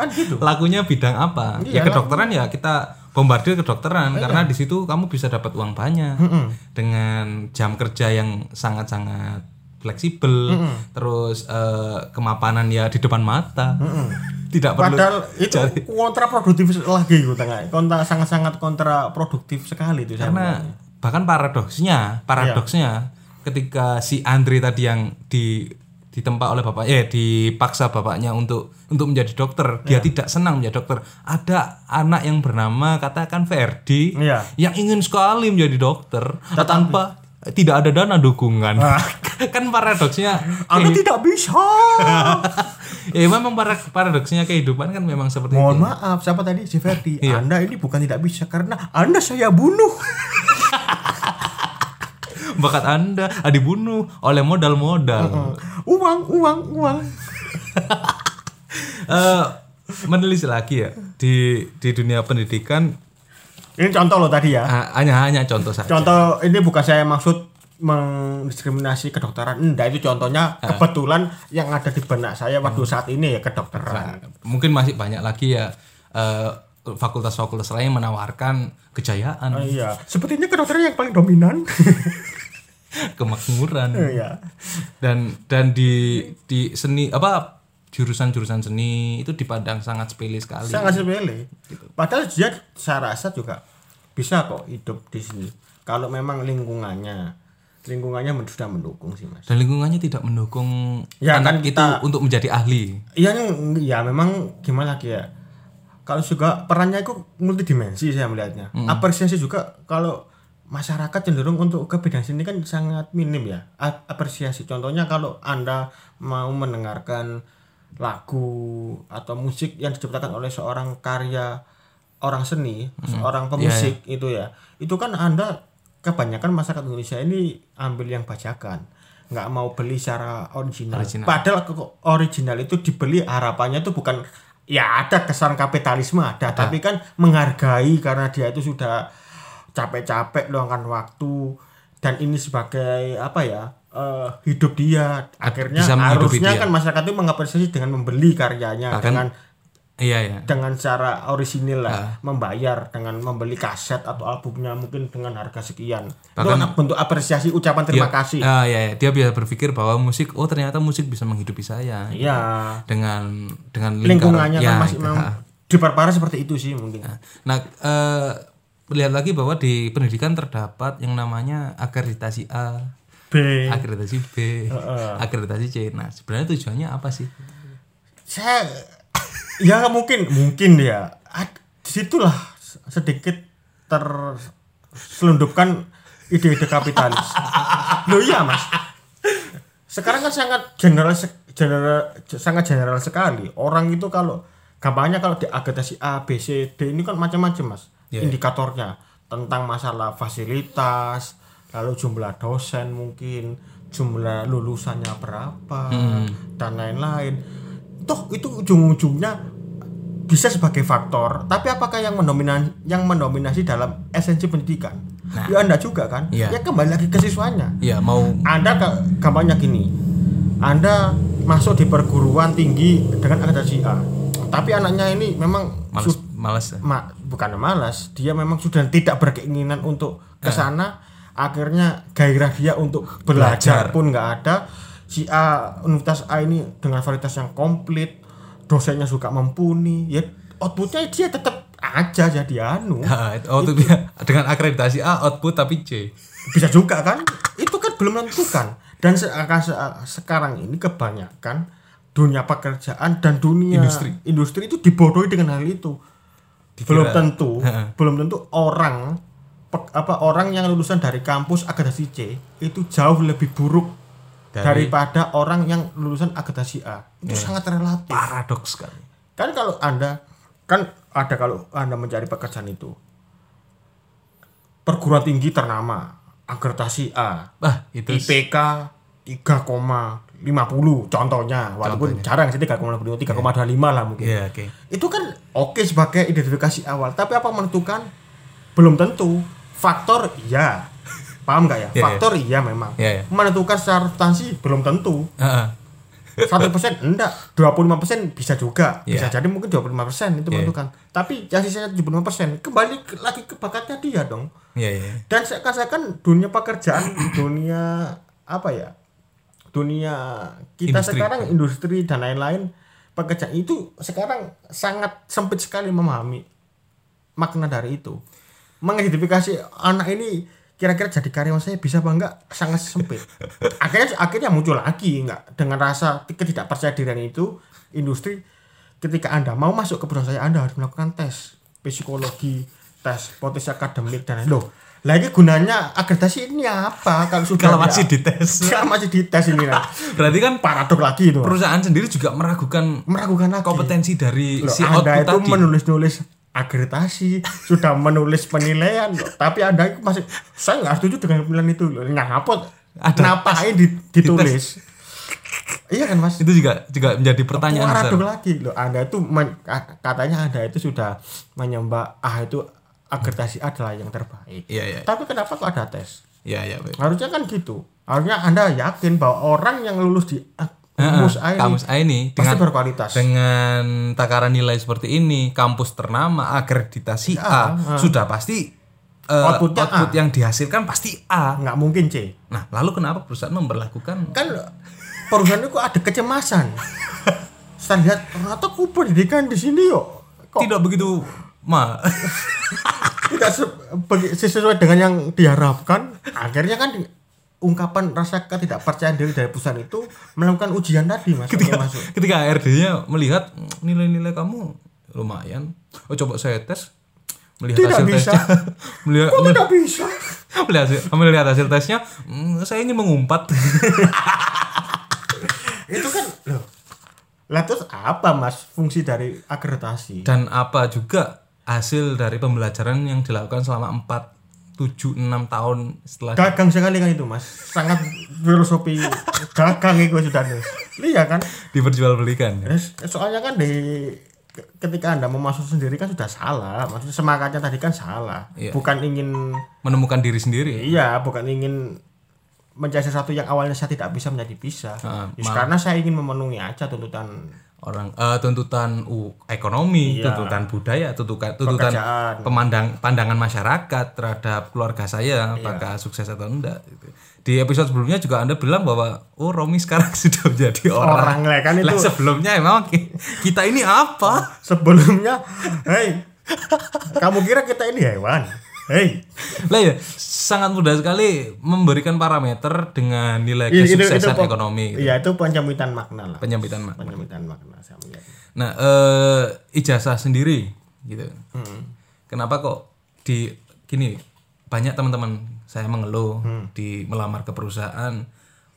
Kan gitu. Lakunya bidang apa? Iya, ya kedokteran ya kita bombardir kedokteran iya. karena di situ kamu bisa dapat uang banyak mm -mm. dengan jam kerja yang sangat-sangat fleksibel, mm -mm. terus uh, kemapanan ya di depan mata. Mm -mm. Tidak perlu Padahal itu cari. kontraproduktif lagi gitu tengah. Kontra sangat-sangat kontraproduktif sekali itu Karena bahkan paradoksnya, paradoksnya iya. ketika si Andre tadi yang di ditempa oleh bapak eh dipaksa bapaknya untuk untuk menjadi dokter dia yeah. tidak senang menjadi dokter ada anak yang bernama katakan Ferdi yeah. yang ingin sekali menjadi dokter Tetapi, tanpa tidak ada dana dukungan ah. kan paradoksnya Anda eh, tidak bisa ya memang paradoksnya kehidupan kan memang seperti mohon itu. maaf siapa tadi si Ferdi iya. Anda ini bukan tidak bisa karena Anda saya bunuh bakat anda ah, dibunuh oleh modal-modal. Uang uang uang. Uh, menulis lagi ya di di dunia pendidikan. Ini contoh loh tadi ya. Uh, hanya hanya contoh saja. Contoh ini bukan saya maksud mendiskriminasi kedokteran. Enggak itu contohnya uh, kebetulan yang ada di benak saya waktu saat ini ya kedokteran. Mungkin masih banyak lagi ya uh, fakultas-fakultas lain menawarkan kejayaan. Oh, iya, sepertinya kedokteran yang paling dominan. kemakmuran. Iya. dan dan di di seni apa jurusan-jurusan seni itu dipandang sangat sepele sekali. Sangat sepele. Gitu. padahal dia saya rasa juga bisa kok hidup di sini. Kalau memang lingkungannya lingkungannya sudah mendukung sih mas. Dan lingkungannya tidak mendukung ya, anak kan kita, itu untuk menjadi ahli. Iya ya memang gimana lagi ya? Kalau juga perannya itu multidimensi saya melihatnya. Hmm. apresiasi juga kalau masyarakat cenderung untuk ke bidang seni kan sangat minim ya apresiasi contohnya kalau anda mau mendengarkan lagu atau musik yang diciptakan oleh seorang karya orang seni hmm. seorang pemusik yeah, yeah. itu ya itu kan anda kebanyakan masyarakat Indonesia ini ambil yang bajakan nggak mau beli secara original. original padahal original itu dibeli harapannya itu bukan ya ada kesan kapitalisme ada, ada. tapi kan menghargai karena dia itu sudah capek-capek luangkan waktu dan ini sebagai apa ya uh, hidup dia. Akhirnya Bisa harusnya dia. kan masyarakat itu mengapresiasi dengan membeli karyanya Akan, dengan iya, iya. dengan cara orisinil lah uh. membayar dengan membeli kaset atau albumnya mungkin dengan harga sekian. Bahkan itu bentuk apresiasi ucapan terima dia, kasih. Uh, iya, iya. dia bisa berpikir bahwa musik oh ternyata musik bisa menghidupi saya. Iya. Dengan dengan lingkungannya kan ya, masih memang diperparah seperti itu sih mungkin. Nah uh, lihat lagi bahwa di pendidikan terdapat yang namanya akreditasi A, B, akreditasi B, uh, uh. akreditasi C. Nah, sebenarnya tujuannya apa sih? Saya ya mungkin mungkin ya di situlah sedikit terselundupkan ide-ide kapitalis. Loh iya mas. Sekarang kan sangat general, general sangat general sekali. Orang itu kalau gampangnya kalau di akreditasi A, B, C, D ini kan macam-macam mas yeah. indikatornya tentang masalah fasilitas, lalu jumlah dosen mungkin, jumlah lulusannya berapa hmm. dan lain-lain. Toh itu ujung-ujungnya bisa sebagai faktor, tapi apakah yang mendominasi yang mendominasi dalam esensi pendidikan? Nah, ya Anda juga kan? Ya, ya kembali lagi ke siswanya. Ya, mau Anda gampangnya gini. Anda masuk di perguruan tinggi dengan akreditasi A. Tapi anaknya ini memang Males malas ya? ma bukan malas. Dia memang sudah tidak berkeinginan untuk ke eh. sana. Eh. akhirnya gairah dia untuk belajar, belajar. pun nggak ada. Si A universitas A ini dengan varietas yang komplit dosennya suka mumpuni ya. Outputnya dia tetap aja jadi anu. Nah, outputnya dengan akreditasi A output tapi C. Bisa juga kan? Itu kan belum menentukan dan sekarang ini kebanyakan dunia pekerjaan dan dunia industri. industri itu dibodohi dengan hal itu belum tentu belum tentu orang apa orang yang lulusan dari kampus akademisi C itu jauh lebih buruk dari, daripada orang yang lulusan akademisi A. Itu yeah. sangat relatif. Paradoks kan kan kalau anda kan ada kalau anda mencari pekerjaan itu perguruan tinggi ternama akreditasi A ah, itu IPK 3,50 contohnya walaupun contohnya. jarang sih 3,50 3,25 yeah. lah mungkin. Yeah, okay. Itu kan oke okay sebagai identifikasi awal, tapi apa menentukan? Belum tentu. Faktor iya. Paham nggak ya? Yeah, Faktor yeah. iya memang. Yeah, yeah. Menentukan secara substansi belum tentu. Satu persen enggak, 25 persen bisa juga, yeah. bisa jadi mungkin 25 persen itu yeah. menentukan. Tapi yang sisanya 75 persen kembali lagi ke bakatnya dia dong. Yeah, yeah. Dan seakan-akan dunia pekerjaan, dunia apa ya? Dunia. Kita industri. sekarang industri dan lain-lain pekerjaan itu sekarang sangat sempit sekali memahami makna dari itu. Mengidentifikasi anak ini kira-kira jadi karyawan saya bisa apa enggak sangat sempit. Akhirnya akhirnya muncul lagi enggak? Dengan rasa ketidakpercayaan itu industri ketika anda mau masuk ke perusahaan saya anda harus melakukan tes psikologi tes potensi akademik dan loh lagi gunanya akreditasi ini apa? Kalau sudah kalau masih dites. Kalau masih dites ini lah. Berarti kan paradok lagi itu perusahaan sendiri juga meragukan meragukan lagi. kompetensi dari Loh, si anda itu tadi. menulis-nulis akreditasi sudah menulis penilaian. Loh. tapi anda itu masih saya nggak setuju dengan penilaian itu. Loh ngapot Ada. ngapain di- ditulis. Iya kan mas? Itu juga juga menjadi pertanyaan paradok lagi. Loh anda itu katanya anda itu sudah menyembah ah itu akreditasi adalah yang terbaik. Iya iya. Tapi kenapa kok ada tes? Iya iya harusnya kan gitu. Harusnya anda yakin bahwa orang yang lulus di kampus A ini kampus A ini pasti dengan berkualitas. dengan takaran nilai seperti ini kampus ternama akreditasi A sudah pasti Outputnya output A. yang dihasilkan pasti A. Nggak mungkin C. Nah lalu kenapa perusahaan memperlakukan kan perusahaan itu ada kecemasan. Saya lihat ternyata ku pendidikan di sini yuk. Kok tidak begitu ma. Tidak se- sesuai dengan yang diharapkan akhirnya kan di- ungkapan rasa ketidakpercayaan diri dari perusahaan itu melakukan ujian tadi mas ketika masuk. ketika HRD-nya melihat "Hmm, nilai-nilai kamu lumayan. Oh coba saya tes melihat Tidak hasil bisa. tesnya. Melihat kok tidak bisa? Melihat hasil, melihat hasil tesnya "Hmm, saya ini mengumpat. Itu kan loh. Lah terus apa mas fungsi dari akreditasi? Dan apa juga hasil dari pembelajaran yang dilakukan selama 4 7 6 tahun setelah gagang sekali kan itu mas. Sangat filosofi gagang itu sudah nih iya kan? Diperjualbelikan. Soalnya kan di ke- ketika anda mau masuk sendiri kan sudah salah. Maksudnya semangatnya tadi kan salah. Iya. bukan ingin menemukan diri sendiri. Iya bukan ingin mencari sesuatu yang awalnya saya tidak bisa menjadi bisa. Yes, karena saya ingin memenuhi aja tuntutan orang eh, tuntutan uh, ekonomi, Iya. tuntutan budaya, tuntutan tuntutan Pekerjaan. pemandang pandangan masyarakat terhadap keluarga saya Iya. apakah sukses atau enggak gitu. Di episode sebelumnya juga Anda bilang bahwa oh Romi sekarang sudah menjadi orang. orang lah kan itu Lah sebelumnya emang ki- kita ini apa? sebelumnya hei kamu kira kita ini hewan hei Lah ya sangat mudah sekali memberikan parameter dengan nilai Itu- itu- kesuksesan itu- ekonomi. gitu. iya itu penyambitan makna lah Penyambitan makna. penyambitan makna saya melihat Nah, eh, ijazah sendiri gitu. Hmm. Kenapa kok di gini banyak teman-teman saya mengeluh Hmm. di melamar ke perusahaan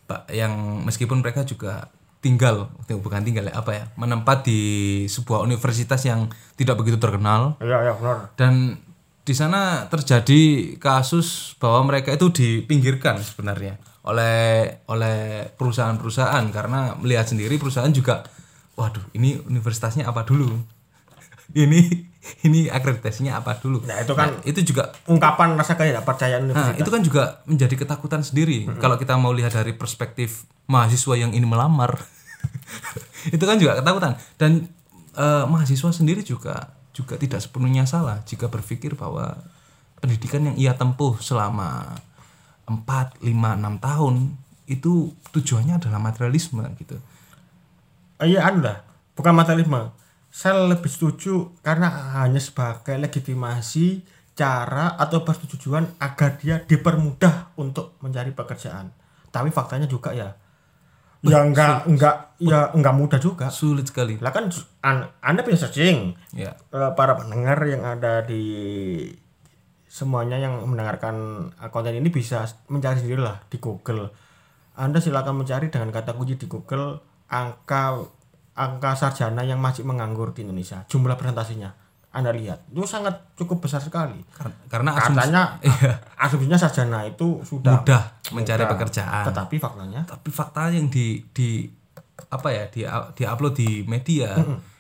Pak yang meskipun mereka juga tinggal bukan tinggal ya apa ya menempat di sebuah universitas yang tidak begitu terkenal iya iya benar dan di sana terjadi kasus bahwa mereka itu dipinggirkan sebenarnya oleh oleh perusahaan-perusahaan. Karena melihat sendiri perusahaan juga waduh ini universitasnya apa dulu? Ini ini akreditasinya apa dulu? Nah, itu kan Nah, itu juga ungkapan rasa ketidakpercayaan nah universitas. itu kan juga menjadi ketakutan sendiri. Kalau kita mau lihat dari perspektif mahasiswa yang ini melamar itu kan juga ketakutan. Dan eh, mahasiswa sendiri juga juga tidak sepenuhnya salah jika berpikir bahwa pendidikan yang ia tempuh selama 4, 5, 6 tahun itu tujuannya adalah materialisme gitu. Oh, iya anu bukan materialisme saya lebih setuju karena hanya sebagai legitimasi cara atau persetujuan agar dia dipermudah untuk mencari pekerjaan tapi faktanya juga ya ya enggak enggak ya enggak mudah juga Sulit sekali. lah kan an- anda bisa searching Ya. eh, para pendengar yang ada di semuanya yang mendengarkan eh, konten ini bisa mencari sendiri lah di Google. Anda silakan mencari dengan kata kunci di Google angka angka sarjana yang masih menganggur di Indonesia. Jumlah presentasinya. Anda lihat, itu sangat cukup besar sekali. Kar- Karena asumsi Katanya Iya. asumsinya sarjana itu sudah mudah mencari mudah. pekerjaan. Tetapi faktanya tapi fakta yang di di apa ya di di upload di media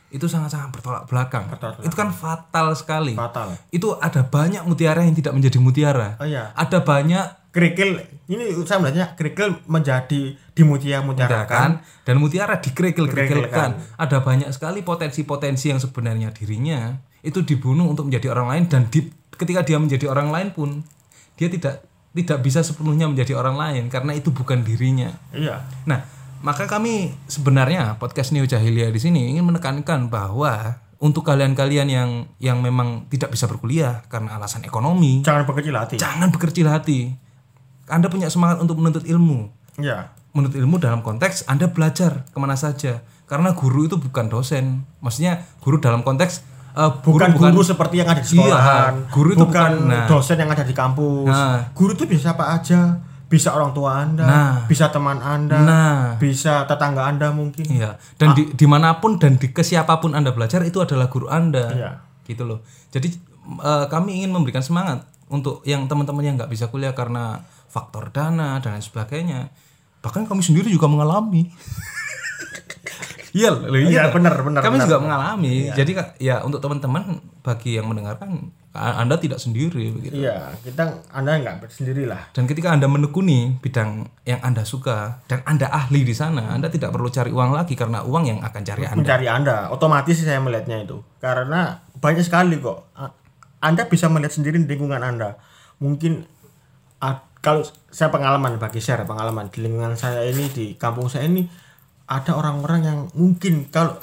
itu sangat-sangat bertolak belakang. Bertolak Itu kan fatal sekali. fatal. Itu ada banyak mutiara yang tidak menjadi mutiara. Oh iya, Ada banyak kerikil ini saya melihatnya kerikil menjadi dimutia-mutiarakan kan dan mutiara dikerikil-kerikilkan. Kerikilkan. Ada banyak sekali potensi-potensi yang sebenarnya dirinya itu dibunuh untuk menjadi orang lain dan di, ketika dia menjadi orang lain pun dia tidak tidak bisa sepenuhnya menjadi orang lain karena itu bukan dirinya. Iya. Nah, maka kami sebenarnya podcast Neo Jahiliyah di sini ingin menekankan bahwa untuk kalian-kalian yang yang memang tidak bisa berkuliah karena alasan ekonomi, jangan berkecil hati. Jangan berkecil hati. Anda punya semangat untuk menuntut ilmu. Ya. Menuntut ilmu dalam konteks Anda belajar ke mana saja. Karena guru itu bukan dosen. Maksudnya guru dalam konteks uh, bukan guru, bukan, guru seperti yang ada di sekolahan. Iya, guru itu bukan, bukan nah, dosen yang ada di kampus. Nah, guru itu bisa apa aja bisa orang tua anda, nah, bisa teman anda, nah, bisa tetangga anda mungkin. Iya. Dan ah. di di mana pun dan di ke siapa pun anda belajar itu adalah guru anda. Iya. Gitu loh. Jadi uh, kami ingin memberikan semangat untuk yang teman-teman yang nggak bisa kuliah karena faktor dana dan lain sebagainya. Bahkan kami sendiri juga mengalami. Iya, iya, benar, benar. Kami benar, juga mengalami. Iya. Jadi ya untuk teman-teman bagi yang mendengarkan anda tidak sendiri begitu. Iya, kita Anda nggak sendiri lah. Dan ketika Anda menekuni bidang yang Anda suka dan Anda ahli di sana, Anda tidak perlu cari uang lagi karena uang yang akan cari Anda. Mencari Anda, otomatis saya melihatnya itu. Karena banyak sekali kok. Anda bisa melihat sendiri di lingkungan Anda. Mungkin kalau saya pengalaman bagi share pengalaman di lingkungan saya ini di kampung saya ini ada orang-orang yang mungkin kalau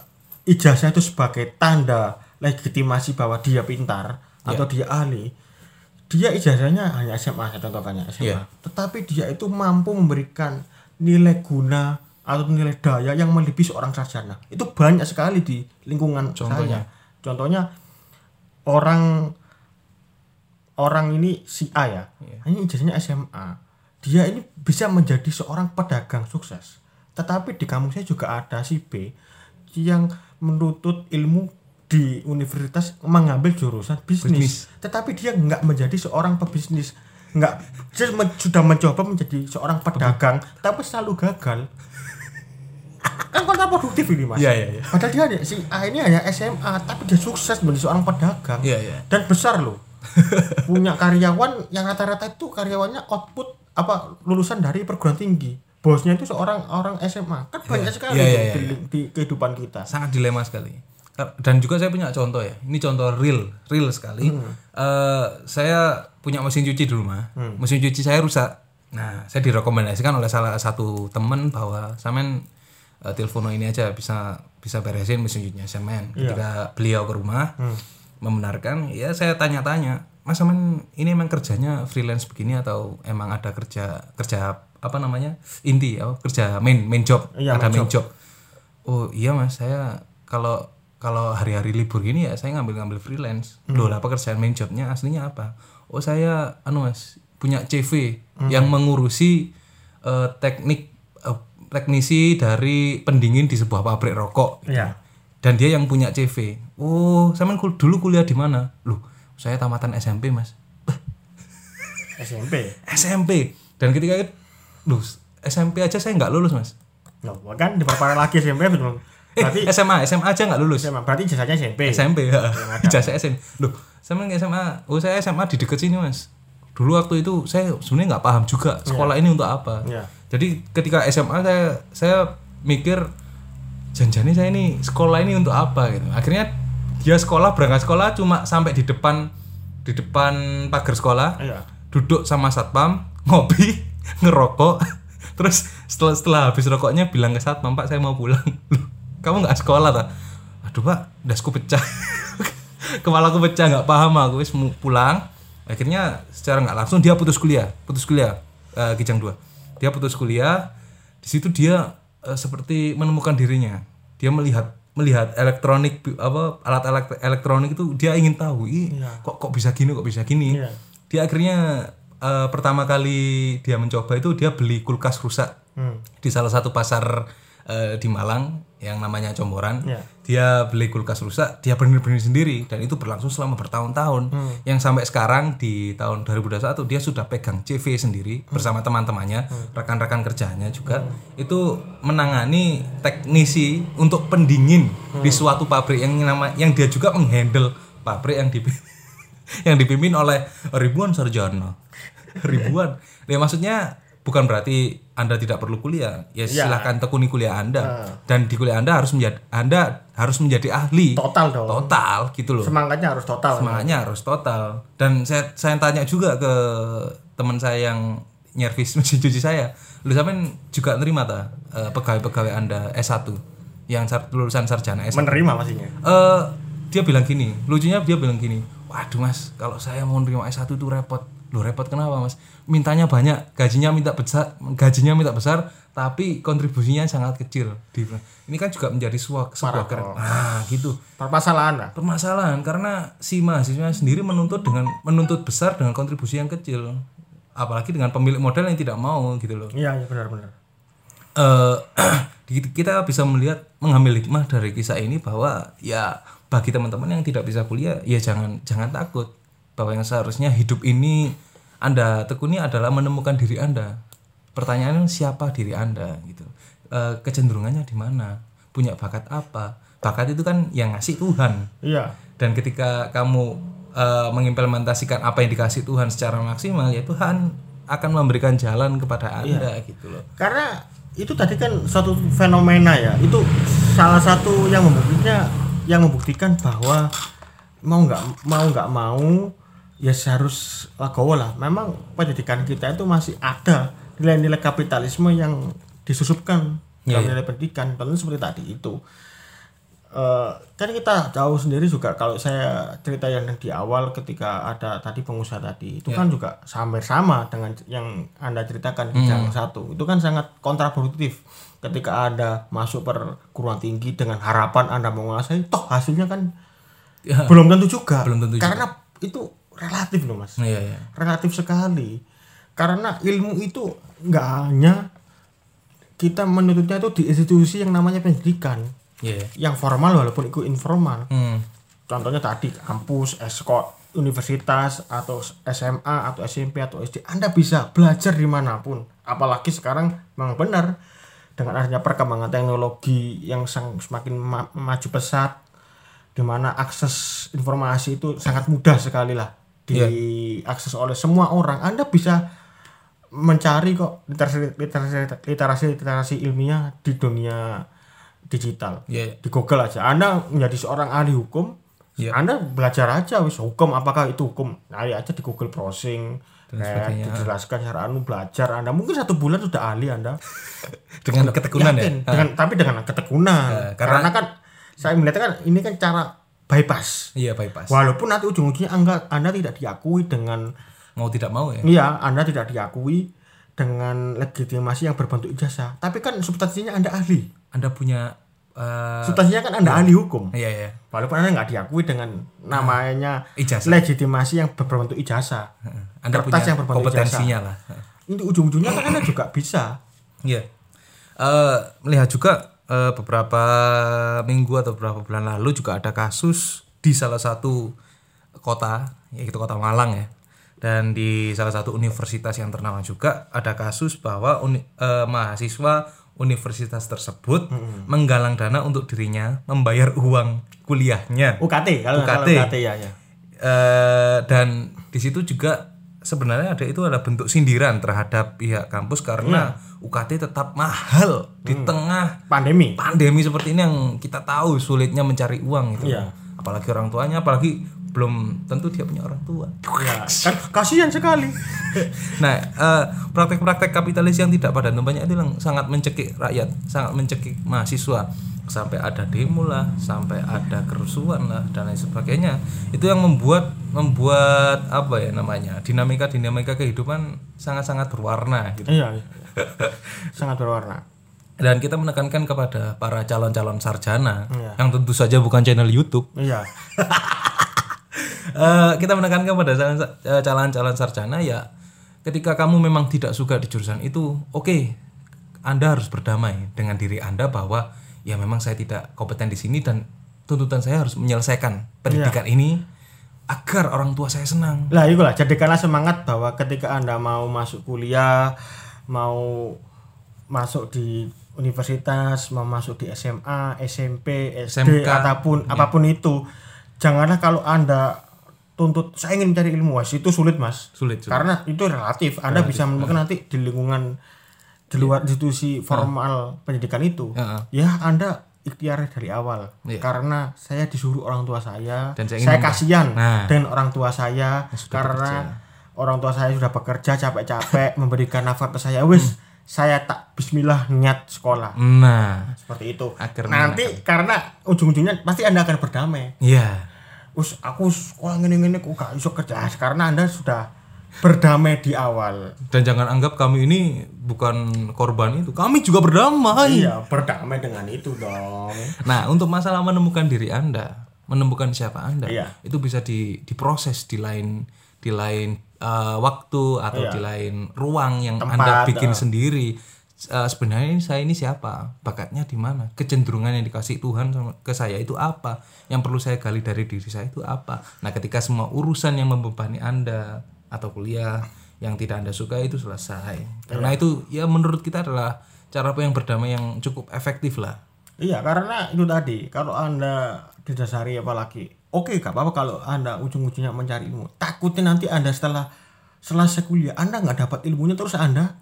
ijazah itu sebagai tanda legitimasi bahwa dia pintar yeah. atau dia ahli dia ijazahnya hanya SMA saya contohkannya SMA yeah. tetapi dia itu mampu memberikan nilai guna atau nilai daya yang melebihi seorang sarjana itu banyak sekali di lingkungan contohnya saya. contohnya orang orang ini si A ya yeah. hanya ijazahnya SMA dia ini bisa menjadi seorang pedagang sukses tetapi di kampung saya juga ada si B yang menuntut ilmu di universitas mengambil jurusan bisnis, bisnis. tetapi dia nggak menjadi seorang pebisnis nggak dia sudah mencoba menjadi seorang pedagang Pebis. tapi selalu gagal kan kontraproduktif ini mas ya, ya, ya. padahal dia si A ini hanya SMA tapi dia sukses menjadi seorang pedagang ya, ya. dan besar loh punya karyawan yang rata-rata itu karyawannya output apa lulusan dari perguruan tinggi bosnya itu seorang orang SMA kan banyak ya, sekali ya, ya, ya, di, di kehidupan kita. Sangat dilema sekali. Dan juga saya punya contoh ya. Ini contoh real real sekali. Hmm. uh, saya punya mesin cuci di rumah. Hmm. mesin cuci saya rusak. Nah saya direkomendasikan oleh salah satu teman bahwa samen uh, telepon ini aja bisa bisa beresin mesin cucinya semen yeah. ketika beliau ke rumah hmm. membenarkan ya saya tanya-tanya mas samen ini emang kerjanya freelance begini atau emang ada kerja kerja apa namanya inti oh, kerja main main job iya, ada main job. job oh iya mas saya kalau kalau hari-hari libur gini ya saya ngambil-ngambil freelance. Hmm. Loh, lah pekerjaan main jobnya aslinya apa? Oh, saya anu Mas, punya CV hmm. yang mengurusi uh, teknik uh, teknisi dari pendingin di sebuah pabrik rokok. Iya. Dan dia yang punya CV. Oh, saya kul dulu kuliah di mana? Loh, saya tamatan SMP, Mas. SMP. SMP. Dan ketika loh, SMP aja saya nggak lulus, Mas. Loh, kan diperparah lagi SMP betul. Eh, berarti SMA, SMA aja nggak lulus. SMA, berarti ijazahnya SMP. SMP, ya. Ijazah SMP. Loh, sama SMA. Oh, saya SMA di dekat sini, Mas. Dulu waktu itu saya sebenarnya nggak paham juga sekolah yeah. ini untuk apa. Yeah. Jadi ketika SMA saya saya mikir janjane saya ini sekolah ini untuk apa gitu. Akhirnya dia sekolah berangkat sekolah cuma sampai di depan di depan pagar sekolah. Yeah. Duduk sama satpam, ngopi, ngerokok. Terus setelah setelah habis rokoknya bilang ke satpam, "Pak, saya mau pulang." kamu nggak sekolah tak aduh pak dasku pecah kepala aku pecah nggak paham aku wis pulang akhirnya secara nggak langsung dia putus kuliah putus kuliah uh, kijang dua dia putus kuliah di situ dia uh, seperti menemukan dirinya dia melihat melihat elektronik apa alat elektronik itu dia ingin tahu Ih, yeah. kok kok bisa gini kok bisa gini yeah. dia akhirnya uh, pertama kali dia mencoba itu dia beli kulkas rusak hmm. di salah satu pasar uh, di Malang yang namanya Comboran. Yeah. Dia beli kulkas rusak, dia benar-benar sendiri dan itu berlangsung selama bertahun-tahun. Hmm. Yang sampai sekarang di tahun 2021 dia sudah pegang CV sendiri hmm. bersama teman-temannya, hmm. rekan-rekan kerjanya juga hmm. itu menangani teknisi untuk pendingin hmm. di suatu pabrik yang nama yang dia juga menghandle pabrik yang dipimpin, yang dipimpin oleh ribuan sarjana. ribuan. Ya maksudnya bukan berarti anda tidak perlu kuliah. Ya, ya. silahkan tekuni kuliah anda. Uh. dan di kuliah anda harus menjadi anda harus menjadi ahli. Total dong. Total gitu loh. Semangatnya harus total. Semangatnya kan? harus total. Dan saya saya tanya juga ke teman saya yang nyervis mesin cuci saya lu sampean juga nerima ta uh, pegawai-pegawai anda S1 yang lulusan sarjana S1 menerima maksudnya? Uh, dia bilang gini. Lucunya dia bilang gini waduh mas kalau saya mau nerima S1 itu repot lo repot kenapa mas? Mintanya banyak gajinya minta besar gajinya minta besar tapi kontribusinya sangat kecil. Ini kan juga menjadi sebuah sebuah keren nah gitu. Permasalahan lah permasalahan karena si mahasiswa sendiri menuntut dengan menuntut besar dengan kontribusi yang kecil. Apalagi dengan pemilik modal yang tidak mau gitu loh. Iya iya benar-benar uh, kita bisa melihat mengambil hikmah dari kisah ini bahwa ya bagi teman-teman yang tidak bisa kuliah ya jangan jangan takut bahwa yang seharusnya hidup ini anda tekuni adalah menemukan diri anda. Pertanyaannya siapa diri anda gitu. E, kecenderungannya di mana? Punya bakat apa? Bakat itu kan yang ngasih Tuhan. Iya. Dan ketika kamu e, mengimplementasikan apa yang dikasih Tuhan secara maksimal ya Tuhan akan memberikan jalan kepada anda iya. gitu loh. Karena itu tadi kan suatu fenomena ya. Itu salah satu yang membuktikan yang membuktikan bahwa mau nggak mau nggak mau ya harus lagowo lah memang pendidikan kita itu masih ada nilai-nilai kapitalisme yang disusupkan yeah, dalam iya. nilai pendidikan tentu seperti tadi itu uh, kan kita jauh sendiri juga kalau saya cerita yang di awal ketika ada tadi pengusaha tadi itu yeah. kan juga sampai sama dengan yang anda ceritakan di mm. satu itu kan sangat kontraproduktif ketika ada masuk perguruan tinggi dengan harapan anda menguasai toh hasilnya kan ya. belum tentu juga belum tentu karena juga. itu relatif loh mas. Yeah, yeah. relatif sekali. Karena ilmu itu nggak hanya kita menuntutnya itu di institusi yang namanya pendidikan. Yeah. yang formal walaupun itu informal. Hmm. contohnya tadi kampus eskot universitas atau SMA atau SMP atau SD Anda bisa belajar di mana pun. Apalagi sekarang memang benar dengan adanya perkembangan teknologi yang semakin ma maju pesat di mana akses informasi itu sangat mudah sekali lah diakses yeah. oleh semua orang. Anda bisa mencari kok literasi literasi literasi literasi ilmiah di dunia digital. Yeah. di Google aja. Anda menjadi seorang ahli hukum yeah. Anda belajar aja wis. Hukum apakah itu hukum? Nah aja di Google browsing eh, dijelaskan cara anu belajar Anda. Mungkin satu bulan sudah ahli Anda. Dengan ketekunan ya? Dengan, tapi dengan ketekunan. Ya, karena, karena kan saya melihat kan ini kan cara bypass. Iya bypass. Walaupun nanti ujung-ujungnya anda, anda tidak diakui dengan mau tidak mau ya? Iya anda tidak diakui dengan legitimasi yang berbentuk ijazah. Tapi kan substansinya anda ahli. Anda punya uh, substansinya kan anda iya. ahli hukum. Iya iya. Walaupun anda nggak diakui dengan namanya ijazah. legitimasi yang berbentuk ijazah. Anda Kertas punya yang berbentuk kompetensinya ijazah. lah. Ini ujung-ujungnya kan anda juga bisa. Iya. Uh, melihat juga uh, beberapa minggu atau beberapa bulan lalu juga ada kasus di salah satu kota yaitu kota Malang ya dan di salah satu universitas yang ternama juga ada kasus bahwa uni, eh, mahasiswa universitas tersebut hmm. menggalang dana untuk dirinya membayar uang kuliahnya UKT kalau UKT, kalau UKT ya, ya. Eh, dan di situ juga sebenarnya ada itu adalah bentuk sindiran terhadap pihak kampus karena hmm. UKT tetap mahal hmm. di tengah pandemi pandemi seperti ini yang kita tahu sulitnya mencari uang gitu ya. apalagi orang tuanya apalagi belum tentu dia punya orang tua. Ya, kan kasihan sekali. nah, uh, praktek-praktek kapitalis yang tidak pada tempatnya itu sangat mencekik rakyat, sangat mencekik mahasiswa sampai ada demo lah, sampai ada kerusuhan lah dan lain sebagainya. Itu yang membuat membuat apa ya namanya? dinamika-dinamika kehidupan sangat-sangat berwarna gitu. Iya. iya. sangat berwarna dan kita menekankan kepada para calon-calon sarjana iya. yang tentu saja bukan channel YouTube. Iya. uh, kita menekankan pada eh, calon-calon sarjana ya ketika kamu memang tidak suka di jurusan itu oke okay, anda harus berdamai dengan diri anda bahwa ya memang saya tidak kompeten di sini dan tuntutan saya harus menyelesaikan pendidikan ya. ini agar orang tua saya senang. Lah lah jadikanlah semangat bahwa ketika Anda mau masuk kuliah, mau masuk di universitas, mau masuk di SMA, SMP, SD SMK, ataupun ya. apa pun itu, janganlah kalau Anda tuntut saya ingin mencari ilmu was itu sulit mas sulit, sulit. karena itu relatif anda relatif, bisa menemukan nanti di lingkungan di luar institusi formal uh. pendidikan itu uh. ya anda ikhtiar dari awal yeah. karena saya disuruh orang tua saya Dan saya, saya kasihan nah. dengan orang tua saya karena bekerja. orang tua saya sudah bekerja capek-capek memberikan nafkah ke saya wis hmm saya tak bismillah niat sekolah. Nah, Seperti itu. Akhirnya- Nanti karena ujung-ujungnya pasti Anda akan berdamai. iya. Us aku sekolah ngene-ngene kok gak iso kerja Ah, karena Anda sudah berdamai di awal. Dan jangan anggap kami ini bukan korban itu. Kami juga berdamai. Iya, berdamai dengan itu dong. Nah, untuk masalah menemukan diri Anda, menemukan siapa Anda, Iya. itu bisa di diproses di lain di lain eh, waktu atau Iya. di lain ruang yang Tempat, Anda bikin eh. sendiri. Eh, sebenarnya ini saya ini siapa? Bakatnya di mana? Kecenderungan yang dikasih Tuhan ke saya itu apa? Yang perlu saya gali dari diri saya itu apa? Nah, ketika semua urusan yang membebani Anda atau kuliah yang tidak Anda suka itu selesai. Karena itu ya menurut kita adalah cara yang berdamai yang cukup efektif lah. Iya, karena itu tadi, kalau Anda didasari apalagi, oke gak apa-apa kalau Anda ujung-ujungnya mencari ilmu. Takutnya nanti Anda setelah selesai kuliah, Anda nggak dapat ilmunya terus Anda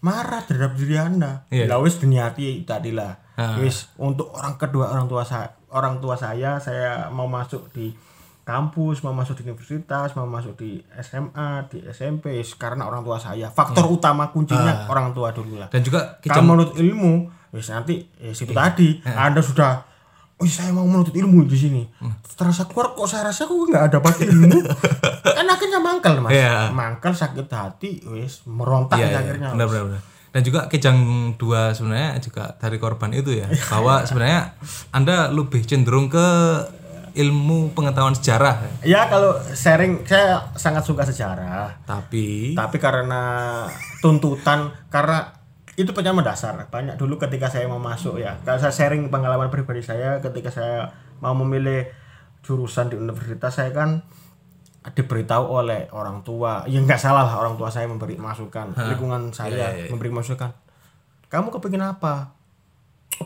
marah terhadap diri Anda. Iya. Lah wis diniati tadi lah. Ah. Wis untuk orang kedua orang tua saya, orang tua saya saya mau masuk di kampus, mau masuk di universitas, mau masuk di SMA, di SMP karena orang tua saya. Faktor utama kuncinya orang tua dulu lah. Dan juga kalau menurut ilmu wis nanti ya situ tadi anda sudah oh saya mau menuntut ilmu di sini. Setelah saya keluar kok saya rasa kok nggak dapat ilmu. Kan akhirnya mangkal mas. Iya. mangkal sakit hati wis merontak Iya, ya iya, akhirnya benar, benar, benar. Dan juga Kejang dua sebenarnya juga dari korban itu ya, bahwa sebenarnya Anda lebih cenderung ke ilmu pengetahuan sejarah, ya kalau sharing saya sangat suka sejarah. Tapi? Tapi karena tuntutan karena itu pertama dasar. Banyak dulu ketika saya mau masuk ya. Kalau saya sharing pengalaman pribadi saya ketika saya mau memilih jurusan di universitas saya kan diberitahu oleh orang tua. Ya nggak salah lah orang tua saya memberi masukan lingkungan saya Iya, iya, iya. memberi masukan. Kamu kepingin apa?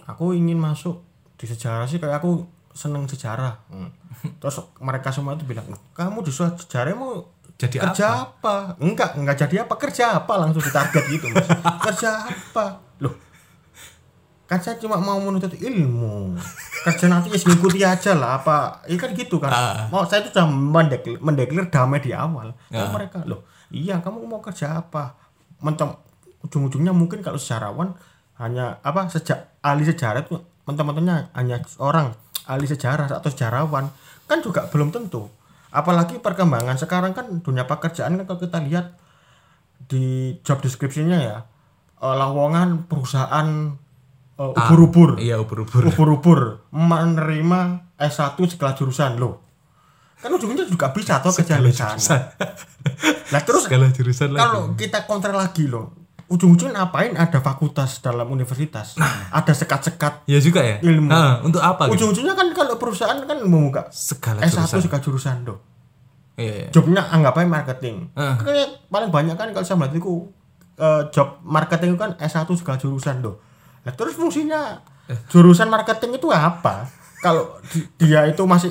Aku ingin masuk di sejarah sih kayak aku seneng sejarah Hmm. terus mereka semua itu bilang "Loh, kamu di sejarah mau jadi kerja apa? Enggak, enggak jadi apa? Kerja apa? Langsung ditarget gitu, Mas. kerja apa? Loh. Kan saya cuma mau menuntut ilmu. Kerja nanti ya mengikuti aja lah apa. Ya kan gitu kan. Mau saya itu sudah mendeklir, mendeklir damai di awal. Tapi mereka, loh, iya kamu mau kerja apa? Mentem ujung-ujungnya mungkin kalau sejarawan hanya apa sejak ahli sejarah itu menteman-temannya hanya orang ahli sejarah atau sejarawan kan juga belum tentu. Apalagi perkembangan sekarang kan dunia pekerjaan kan kalau kita lihat di job description-nya ya eh, lowongan perusahaan eh, ubur-ubur. iya ubur-ubur. ubur-ubur menerima S1 segala jurusan loh. Kan ujungnya juga bisa atau kerja di sana. nah terus Segala jurusan lagi. kalau kita kontra lagi loh ujung-ujungnya ngapain ada fakultas dalam universitas ada sekat-sekat Ya juga ya. Ilmu. Nah, untuk apa? Gitu? ujung-ujungnya kan kalau perusahaan kan membuka Segala S1 jurusan. segala jurusan loh Iya, iya. jobnya anggap aja marketing Ah. Kayak paling banyak kan kalau saya melihat itu eh, job marketing itu kan S1 segala jurusan loh nah, terus fungsinya Eh. jurusan marketing itu apa kalau di- dia itu masih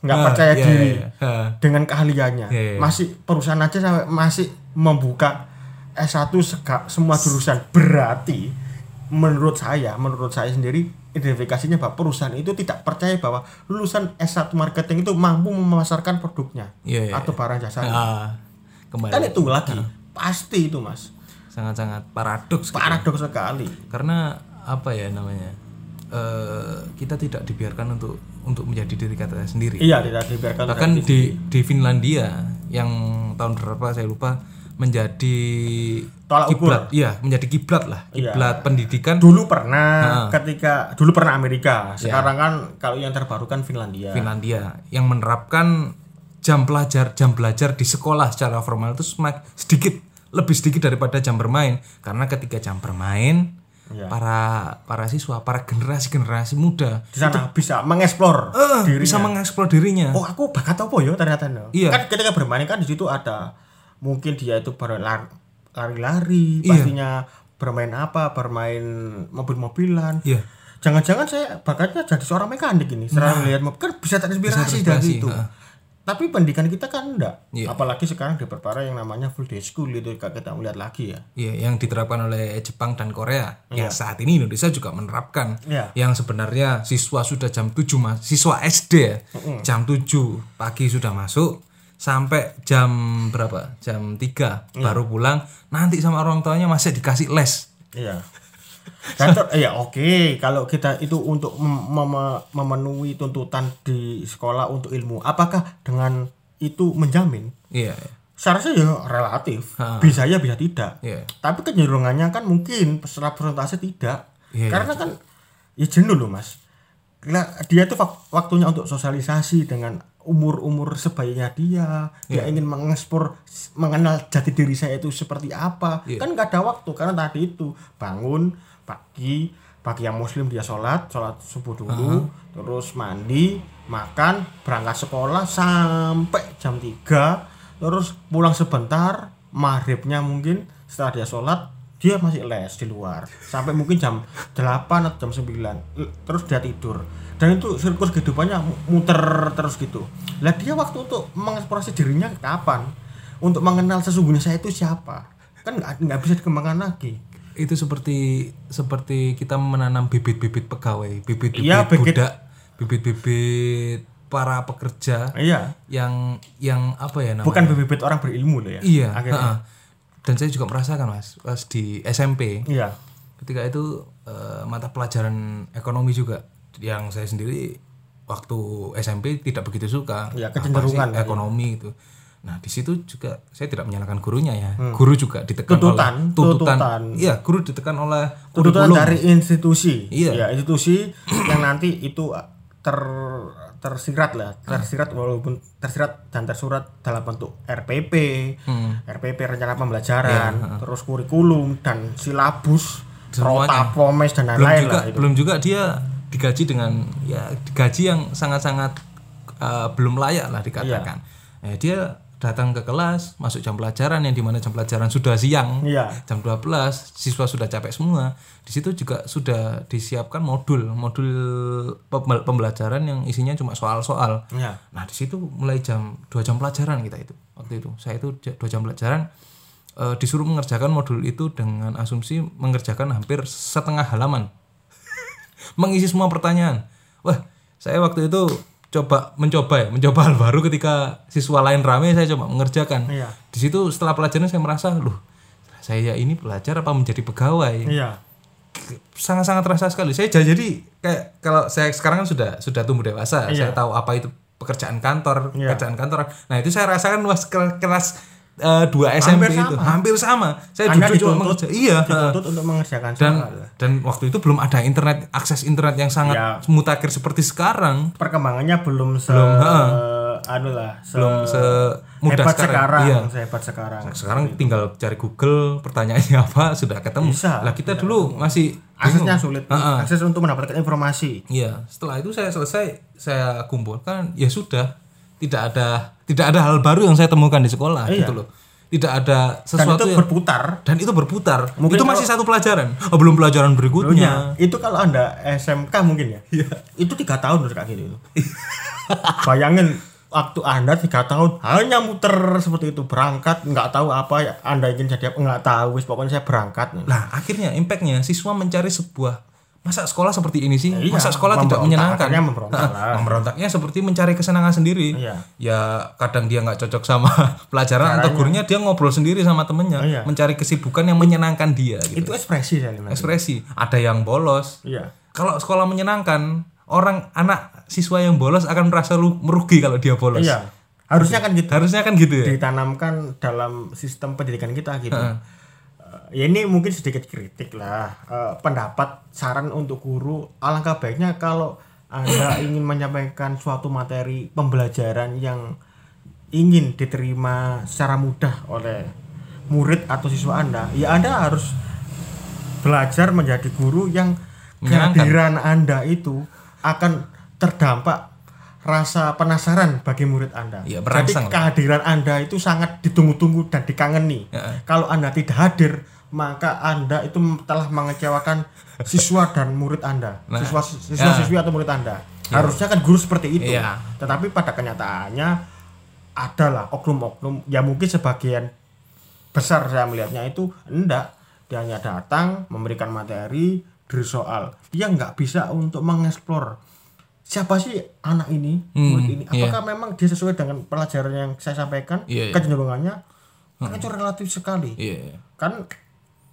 nggak Ah, percaya iya, diri iya, iya. Ah. dengan keahliannya Iya, iya. masih perusahaan aja sampai masih membuka S1 sega- semua jurusan. Berarti menurut saya menurut saya sendiri identifikasinya bahwa perusahaan itu tidak percaya bahwa lulusan S1 marketing itu mampu memasarkan produknya Iya, iya, atau barang jasanya Ah, kembali. kan itu lagi. pasti itu mas. Sangat-sangat paradoks. gitu. paradoks sekali. Karena apa ya namanya eh kita tidak dibiarkan untuk untuk menjadi diri kita sendiri. Iya tidak dibiarkan bahkan di di Finlandia yang tahun berapa saya lupa menjadi Tolak ukur. iya menjadi kiblat lah Iya. kiblat pendidikan dulu pernah ketika dulu pernah Amerika Iya. sekarang kan kalau yang terbaru kan Finlandia Finlandia yang menerapkan jam pelajar jam belajar di sekolah secara formal itu sedikit lebih sedikit daripada jam bermain karena ketika jam bermain Iya. para para siswa para generasi generasi muda di sana bisa mengeksplor dirinya. bisa mengeksplor dirinya oh aku bakat apa ya ternyata no. Iya. kan ketika bermain kan di situ ada mungkin dia itu berlar- lari-lari Iya. pastinya bermain apa bermain mobil-mobilan Iya. jangan-jangan saya bakatnya jadi seorang mekanik ini setelah melihat mobil kan bisa terinspirasi Nah. Dari itu heeh. tapi pendidikan kita kan enggak Iya. apalagi sekarang diperparah yang namanya full day school itu kita melihat lagi ya Iya, yang diterapkan oleh Jepang dan Korea. Yang saat ini Indonesia juga menerapkan. Iya. Yang sebenarnya siswa sudah jam 7 mas, siswa SD ya, jam 7 pagi sudah masuk, sampai jam berapa? Jam 3 baru pulang. Nanti sama orang tuanya masih dikasih les. Iya. Dan ter- ya oke kalau kita itu untuk mem- mem- memenuhi tuntutan di sekolah untuk ilmu, apakah dengan itu menjamin? Iya. iya. Saya rasa ya relatif. Ha. Bisa ya bisa tidak. Iya. Tapi kecenderungannya kan mungkin secara persentase tidak. Iya, Karena kan ya jenuh loh mas. Nah, dia tuh wak- waktunya untuk sosialisasi dengan umur-umur sebaiknya dia. Dia Iya. ingin mengekspor, mengenal jati diri saya itu seperti apa. Iya. Kan nggak ada waktu karena tadi itu bangun pagi, pagi yang muslim dia sholat, sholat subuh dulu, terus mandi, makan, berangkat sekolah sampai jam 3 terus pulang sebentar maghribnya mungkin setelah dia sholat dia masih les di luar sampai mungkin jam 8 atau jam 9 L- terus dia tidur dan itu siklus kehidupannya mu- muter terus gitu. Lah dia waktu untuk mengeksplorasi dirinya kapan? Untuk mengenal sesungguhnya saya itu siapa? Kan nggak bisa dikembangkan lagi. Itu seperti seperti kita menanam bibit-bibit pegawai, bibit-bibit bibit- budak, bibit-bibit para pekerja iya. yang yang apa ya namanya? bukan bibit orang berilmu loh ya Iya. akhirnya. Dan saya juga merasakan mas, pas di SMP, iya. Ketika itu eh, mata pelajaran ekonomi juga yang saya sendiri waktu SMP tidak begitu suka. Apa kecenderungan, sih iya. ekonomi itu. Nah di situ juga saya tidak menyalahkan gurunya ya. Guru juga ditekan Hmm. Tuntutan, oleh tuntutan. tuntutan. Iya, guru ditekan oleh tuntutan kurikulum. dari institusi Iya. ya institusi yang nanti itu ter tersirat lah tersirat walaupun tersirat dan tersurat dalam bentuk RPP Hmm. RPP rencana pembelajaran terus kurikulum dan silabus Semuanya. rota dan lain-lain lah itu belum juga dia digaji dengan ya digaji yang sangat-sangat uh, belum layak lah dikatakan. Iya. Eh, dia datang ke kelas, masuk jam pelajaran yang di mana jam pelajaran sudah siang, Iya. jam 12, siswa sudah capek semua. Di situ juga sudah disiapkan modul, modul pembel- pembelajaran yang isinya cuma soal-soal. ya Nah, di situ mulai jam 2 jam pelajaran kita itu. Waktu itu saya itu 2 jam pelajaran eh, disuruh mengerjakan modul itu dengan asumsi mengerjakan hampir setengah halaman. Mengisi semua pertanyaan. Wah, saya waktu itu coba mencoba ya, mencoba hal baru ketika siswa lain rame saya coba mengerjakan. Iya. Di situ setelah pelajaran saya merasa, loh, saya ini pelajar apa menjadi pegawai? iya sangat-sangat terasa sekali. Saya jadi, jadi kayak kalau saya sekarang kan sudah sudah tumbuh dewasa, Iya. saya tahu apa itu pekerjaan kantor, Iya. pekerjaan kantor. Nah itu saya rasakan was ke- kelas eh, dua SMP Hampir itu sama. hampir sama. Saya Anda duduk cuma mengerja- iya. dituntut untuk mengerjakan Dan soal. dan waktu itu belum ada internet, akses internet yang sangat Iya. mutakhir seperti sekarang. perkembangannya belum se Belum, anu lah se Belum semudah hebat sekarang. sekarang, Iya. sehebat sekarang Sekarang tinggal cari Google, pertanyaannya apa sudah ketemu. Bisa. Lah kita dulu masih aksesnya bingung. sulit Ha-ha. akses untuk mendapatkan informasi Iya, setelah itu saya selesai, saya kumpulkan, ya sudah, tidak ada tidak ada hal baru yang saya temukan di sekolah Iya. gitu loh. Tidak ada dan sesuatu itu yang berputar dan itu berputar. Mungkin itu kalau- masih satu pelajaran. Oh, belum pelajaran berikutnya. Dulunya, itu kalau anda SMK mungkin ya Iya. itu tiga tahun terus kayak gitu bayangin waktu anda tiga tahun hanya muter seperti itu berangkat nggak tahu apa ya anda ingin jadi apa nggak tahu pokoknya saya berangkat Nah, akhirnya impactnya siswa mencari sebuah masa sekolah seperti ini sih, Iya, masa sekolah tidak menyenangkan. Memberontak Nah, memberontaknya seperti mencari kesenangan sendiri. Iya. Ya kadang dia nggak cocok sama pelajaran atau gurunya dia ngobrol sendiri sama temennya, Iya. mencari kesibukan yang menyenangkan dia. Gitu. itu ekspresi lihat. Ekspresi. Ada yang bolos, iya kalau sekolah menyenangkan orang anak siswa yang bolos akan merasa lu merugi kalau dia bolos iya harusnya kan gitu harusnya kan gitu ya ditanamkan dalam sistem pendidikan kita gitu. Eh, ya ini mungkin sedikit kritik lah. Eh, pendapat saran untuk guru alangkah baiknya kalau anda ingin menyampaikan suatu materi pembelajaran yang ingin diterima secara mudah oleh murid atau siswa anda, ya anda harus belajar menjadi guru yang kehadiran anda itu akan terdampak rasa penasaran bagi murid anda. Iya, Jadi kehadiran anda itu sangat ditunggu-tunggu dan dikangeni. Ya. Kalau anda tidak hadir, maka anda itu telah mengecewakan siswa dan murid anda, Nah, siswa siswa siswi atau murid anda. Harusnya kan guru seperti itu. Iya. Tetapi pada kenyataannya adalah oknum-oknum ya mungkin sebagian besar saya melihatnya itu enggak dia hanya datang memberikan materi beri soal dia nggak bisa untuk mengeksplor siapa sih anak ini murid ini apakah memang dia sesuai dengan pelajaran yang saya sampaikan Iya, iya. kecenderungannya kan itu relatif sekali Iya. kan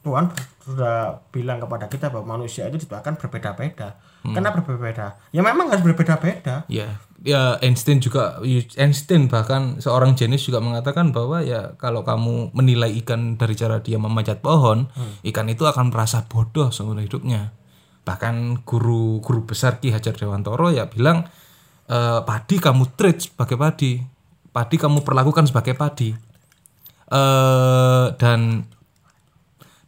Tuhan sudah bilang kepada kita bahwa manusia itu diciptakan berbeda-beda. Kenapa berbeda? Ya memang harus berbeda-beda. Ya, ya Einstein juga Einstein bahkan seorang jenis juga mengatakan bahwa ya kalau kamu menilai ikan dari cara dia memanjat pohon, ikan itu akan merasa bodoh seumur hidupnya. Bahkan guru guru besar Ki Hajar Dewantoro ya bilang "Eh, padi kamu treat sebagai padi, padi kamu perlakukan sebagai padi. eh dan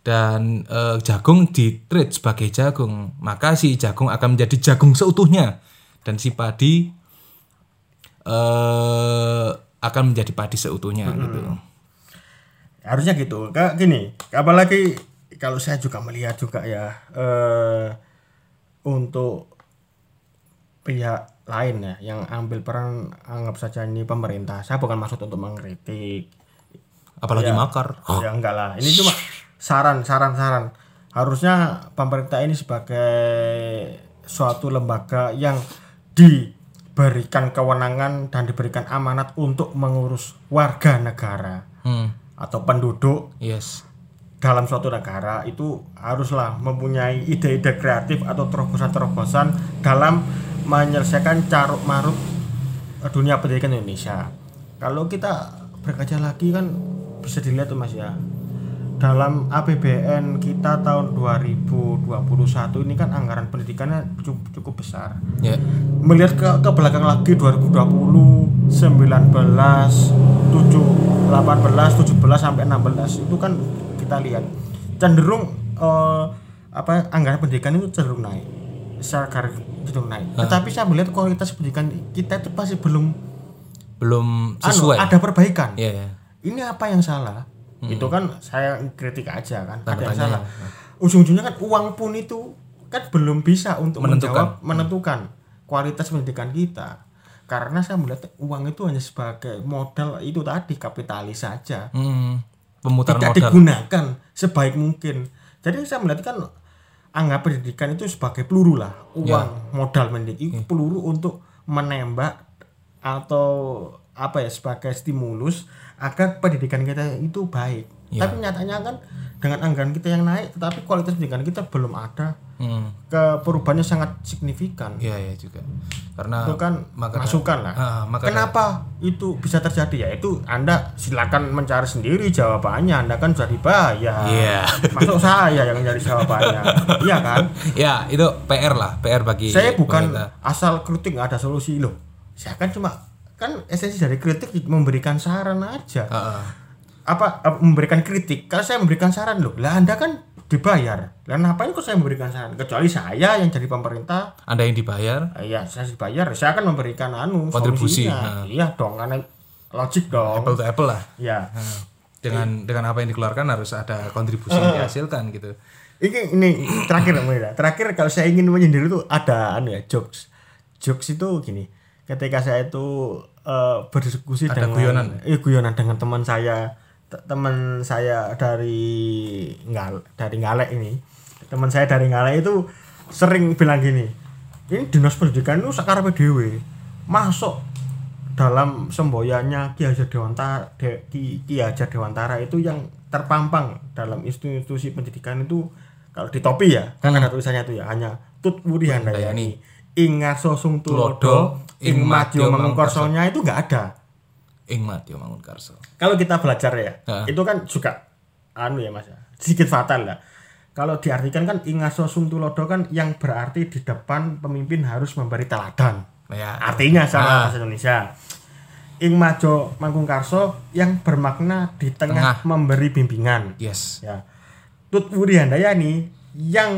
dan eh, jagung di sebagai jagung, maka si jagung akan menjadi jagung seutuhnya. Dan si padi eh akan menjadi padi seutuhnya gitu. harusnya gitu. Kayak gini apalagi kalau saya juga melihat juga ya eh untuk pihak lain ya yang ambil peran anggap saja ini pemerintah. Saya bukan maksud untuk mengkritik. Apalagi makar. ya enggak lah. Ini cuma saran saran saran harusnya pemerintah ini sebagai suatu lembaga yang diberikan kewenangan dan diberikan amanat untuk mengurus warga negara Hmm. atau penduduk Yes. dalam suatu negara itu haruslah mempunyai ide-ide kreatif atau terobosan-terobosan dalam menyelesaikan caruk maruk dunia pendidikan Indonesia. Kalau kita berkaca lagi kan bisa dilihat tuh Mas ya. Dalam APBN kita tahun 2021 ini kan anggaran pendidikannya cukup, cukup besar. Ya. Melihat ke, ke belakang lagi 2020, 19, 7, 18, 17 sampai 16 itu kan kita lihat cenderung eh, apa anggaran pendidikan itu cenderung naik secara garis cenderung naik tetapi saya melihat kualitas pendidikan kita itu masih belum Belum anu, sesuai. ada perbaikan Ya, ya. ini apa yang salah itu kan saya kritik aja kan ada yang salah. Ujung-ujungnya kan uang pun itu kan belum bisa untuk Menentukan. menjawab menentukan kualitas pendidikan kita. Karena saya melihat uang itu hanya sebagai modal itu tadi kapitalis saja. Hmm. Pemutar tidak modal. digunakan sebaik mungkin. Jadi saya melihat kan anggap pendidikan itu sebagai peluru lah uang Ya. modal mendidik. Itu peluru untuk menembak atau apa ya sebagai stimulus agar pendidikan kita itu baik Ya. tapi nyatanya kan dengan anggaran kita yang naik tetapi kualitas pendidikan kita belum ada Hmm. ke perubahannya sangat signifikan Iya, ya juga. Karena itu kan maka- masukan lah Ah, maka Kenapa itu bisa terjadi ya? Itu Anda silakan mencari sendiri jawabannya. Anda kan sudah dibayar. Iya. Masuk saya yang mencari jawabannya. iya kan? ya itu PR lah, PR bagi Saya bukan pemerintah. asal kritik nggak ada solusi loh. Saya kan cuma kan esensi dari kritik memberikan saran aja. Heeh. Apa eh, memberikan kritik? Kalau saya memberikan saran loh, lah Anda kan dibayar. Lah ngapain kok saya memberikan saran? Kecuali saya yang jadi pemerintah, Anda yang dibayar, eh, ya saya dibayar, saya akan memberikan anu Kontribusi, nah. Iya dong, karena logik dong. apple to apple lah. Ya. Nah, dengan dengan apa yang dikeluarkan harus ada kontribusi yang dihasilkan gitu. Ini ini terakhir. Terakhir kalau saya ingin menyindir itu ada anu ya jokes. Jokes itu gini. Ketika saya itu eh, berdiskusi Ada dengan guyonan? eh, guyonan dengan teman saya teman saya dari ngal dari Ngalek ini. Teman saya dari Ngalek itu sering bilang gini. Ini dinas pendidikan itu sakarepe dhewe. Masuk dalam semboyannya Ki Hajar Dewantara De- Ki, Ki Hajar Dewantara itu yang terpampang dalam institusi pendidikan itu kalau di topi ya kan ada tulisannya itu ya hanya Tut Wuri Handayani ing ngarso sung tulodo ing madya mangungkarsonya itu enggak ada Ing Mangunkarso. kalau kita belajar ya Ha. itu kan juga anu ya mas ya, sedikit fatal lah kalau diartikan kan ing ngarso sung tulodo kan yang berarti di depan pemimpin harus memberi teladan Ya, artinya sama Ah. bahasa Indonesia ing majo mangkungkarso yang bermakna di tengah, Tengah. memberi bimbingan yes. ya Tut Wuri Handayani yang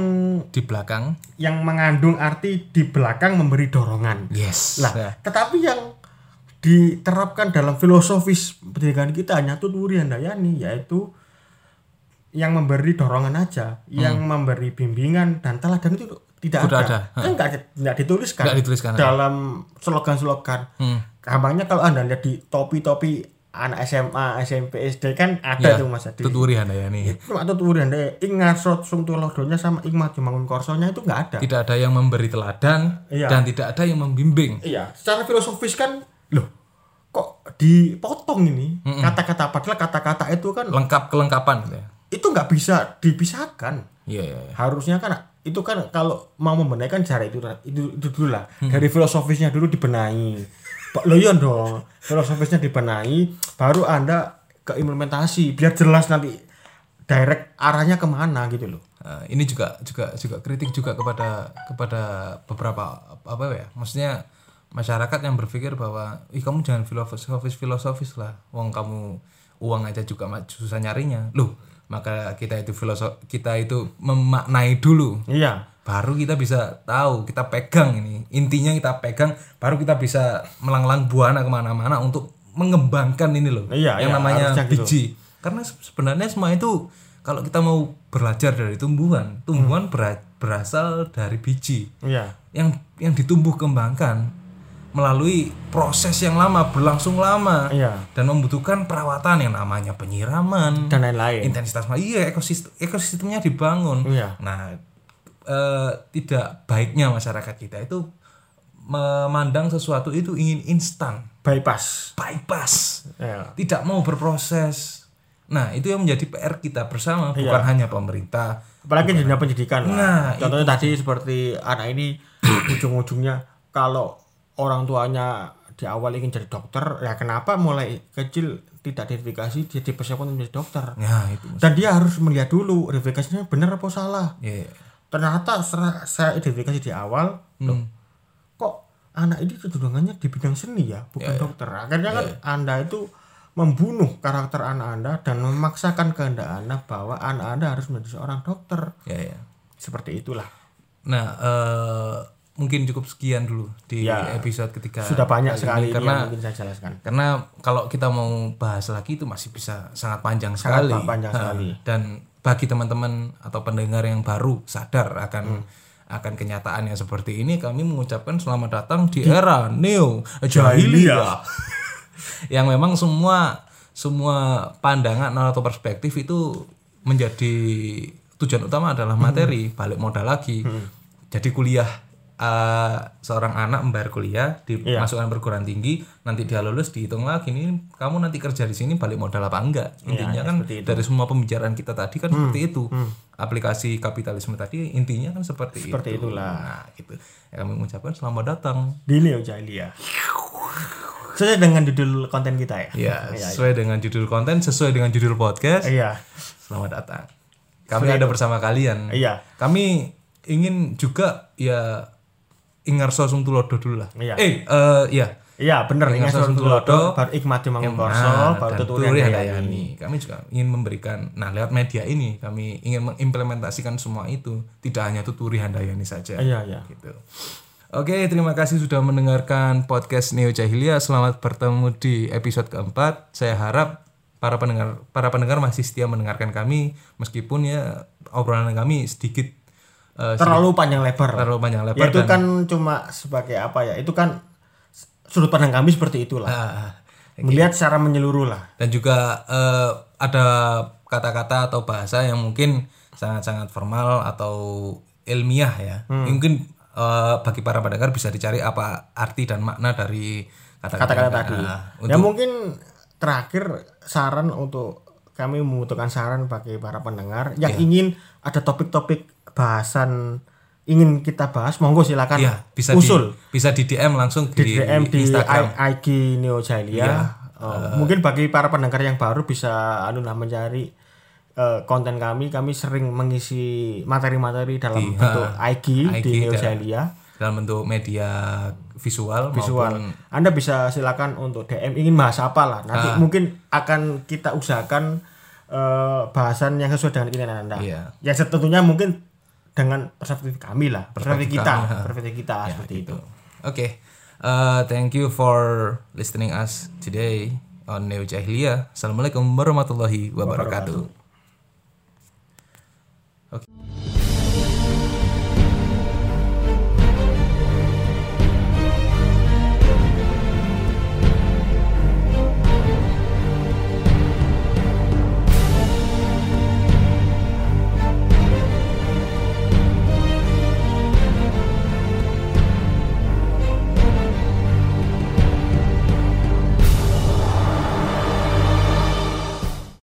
Di belakang, yang mengandung arti di belakang memberi dorongan yes. lah Ya. tetapi yang diterapkan dalam filosofis pendidikan kita hanya Tut Wuri Handayani yaitu yang memberi dorongan aja yang memberi bimbingan dan teladan itu tidak Tidak ada, ada. kan nggak nggak dituliskan Nggak dituliskan. dalam slogan-slogan Hmm. gampangnya kalau anda lihat di topi-topi anak SMA, SMP, SD kan ada ya, tuh Mas Adi. Tuturi Handayani. Itu atau tuturi Handayani. Ing ngasot sung tulodonya sama ing maju mangun korsonya itu nggak ada. Tidak ada yang memberi teladan iya. dan tidak ada yang membimbing. Iya, secara filosofis kan loh kok dipotong ini kata-kata mm -mm. padahal kata-kata itu kan lengkap kelengkapan gitu ya. Itu nggak bisa dipisahkan. Iya, iya, iya. Harusnya kan itu kan kalau mau membenahi kan cara itu itu, itu dulu lah. Hmm. Dari filosofisnya dulu dibenahi Pak Loyon iya dong. Filosofisnya dibenahi baru anda ke implementasi biar jelas nanti direct arahnya ke mana gitu loh. Uh, ini juga juga juga kritik juga kepada kepada beberapa apa ya maksudnya masyarakat yang berpikir bahwa ih kamu jangan filosofis filosofis lah. Uang kamu uang aja juga susah nyarinya. Loh maka kita itu filosof kita itu memaknai dulu. Iya baru kita bisa tahu kita pegang ini intinya kita pegang baru kita bisa melanglang buana ke mana-mana untuk mengembangkan ini loh iya, yang iya, namanya biji gitu. karena sebenarnya semua itu kalau kita mau belajar dari tumbuhan tumbuhan hmm. berasal dari biji iya. yang yang ditumbuh kembangkan melalui proses yang lama berlangsung lama iya. dan membutuhkan perawatan yang namanya penyiraman dan lain-lain intensitas iya ekosistem ekosistemnya dibangun iya. nah uh, tidak baiknya masyarakat kita itu memandang sesuatu itu ingin instan. Bypass. Bypass. Yeah. tidak mau berproses. Nah itu yang menjadi PR kita bersama yeah. bukan hanya pemerintah. Apalagi di dunia pendidikan nah contohnya itu. tadi seperti anak ini ujung-ujungnya kalau orang tuanya di awal ingin jadi dokter ya kenapa mulai kecil tidak verifikasi dia dipersiapkan menjadi dokter? Ya, itu. Dan dia harus melihat dulu verifikasinya benar apa salah. Yeah ternyata saya identifikasi di awal hmm. loh kok anak ini kecenderungannya di bidang seni ya bukan yeah, ya. dokter akhirnya yeah. kan ya. anda itu membunuh karakter anak anda dan memaksakan kehendak anda bahwa anak anda harus menjadi seorang dokter yeah, yeah. seperti itulah nah uh, mungkin cukup sekian dulu di ya, episode ketiga sudah banyak sekali karena mungkin saya jelaskan karena kalau kita mau bahas lagi itu masih bisa sangat panjang sangat sekali panjang sekali dan bagi teman-teman atau pendengar yang baru sadar akan hmm. akan kenyataannya seperti ini kami mengucapkan selamat datang di, di era neo jahiliyah yang memang semua semua pandangan atau perspektif itu menjadi tujuan utama adalah materi hmm. balik modal lagi hmm. jadi kuliah uh, seorang anak membayar kuliah dimasukkan yeah. perguruan tinggi nanti dia lulus dihitung lagi nih kamu nanti kerja di sini balik modal apa enggak iya, intinya yeah, kan dari semua pembicaraan kita tadi kan hmm. seperti itu hmm. aplikasi kapitalisme tadi intinya kan seperti, seperti itu itulah nah gitu ya, kami mengucapkan selamat datang di Neo Jahiliyah sesuai dengan judul konten kita ya. Iya, ya, sesuai ya. dengan judul konten, sesuai dengan judul podcast. Iya. Selamat datang. Kami ada bersama kalian. Iya. Kami ingin juga ya Ingarso Sung Tulodo dulu lah. Iya. Eh, uh, iya. Iya, benar Ingarso Tulodo, baru Ikmati Mangunkorso, baru Tuturi Handayani. Kami juga ingin memberikan, nah lewat media ini kami ingin mengimplementasikan semua itu, tidak hanya Tuturi Handayani saja. Iya, iya. Gitu. Oke, terima kasih sudah mendengarkan podcast Neo Jahiliyah. Selamat bertemu di episode keempat. Saya harap para pendengar para pendengar masih setia mendengarkan kami meskipun ya obrolan kami sedikit uh, terlalu panjang lebar. Terlalu panjang lebar. Ya, itu dan, kan cuma sebagai apa ya? Itu kan sudut pandang kami seperti itulah. Uh, okay. Melihat secara menyeluruh lah. Dan juga uh, ada kata-kata atau bahasa yang mungkin sangat-sangat formal atau ilmiah ya. Hmm. Mungkin uh, bagi para pendengar bisa dicari apa arti dan makna dari kata-kata tadi. Uh, untuk, ya mungkin terakhir saran untuk kami membutuhkan saran bagi para pendengar yang yeah. ingin ada topik-topik bahasan ingin kita bahas monggo silakan ya, bisa usul. di, bisa di DM langsung di, di DM di Instagram. IG Neo Jailia ya, uh, uh, mungkin bagi para pendengar yang baru bisa anu mencari uh, konten kami kami sering mengisi materi-materi dalam di, bentuk uh, IG, IG di Neo Jailia dalam bentuk media visual visual. maupun... Anda bisa silakan untuk DM ingin bahas apa lah. Nanti uh, mungkin akan kita usahakan uh, bahasan yang sesuai dengan keinginan Anda. Iya. ya tentunya mungkin dengan perspektif kami lah perspektif kita kami, perspektif kita ya, seperti gitu. itu oke okay. uh, thank you for listening us today on Neo Jahiliyah assalamualaikum warahmatullahi wabarakatuh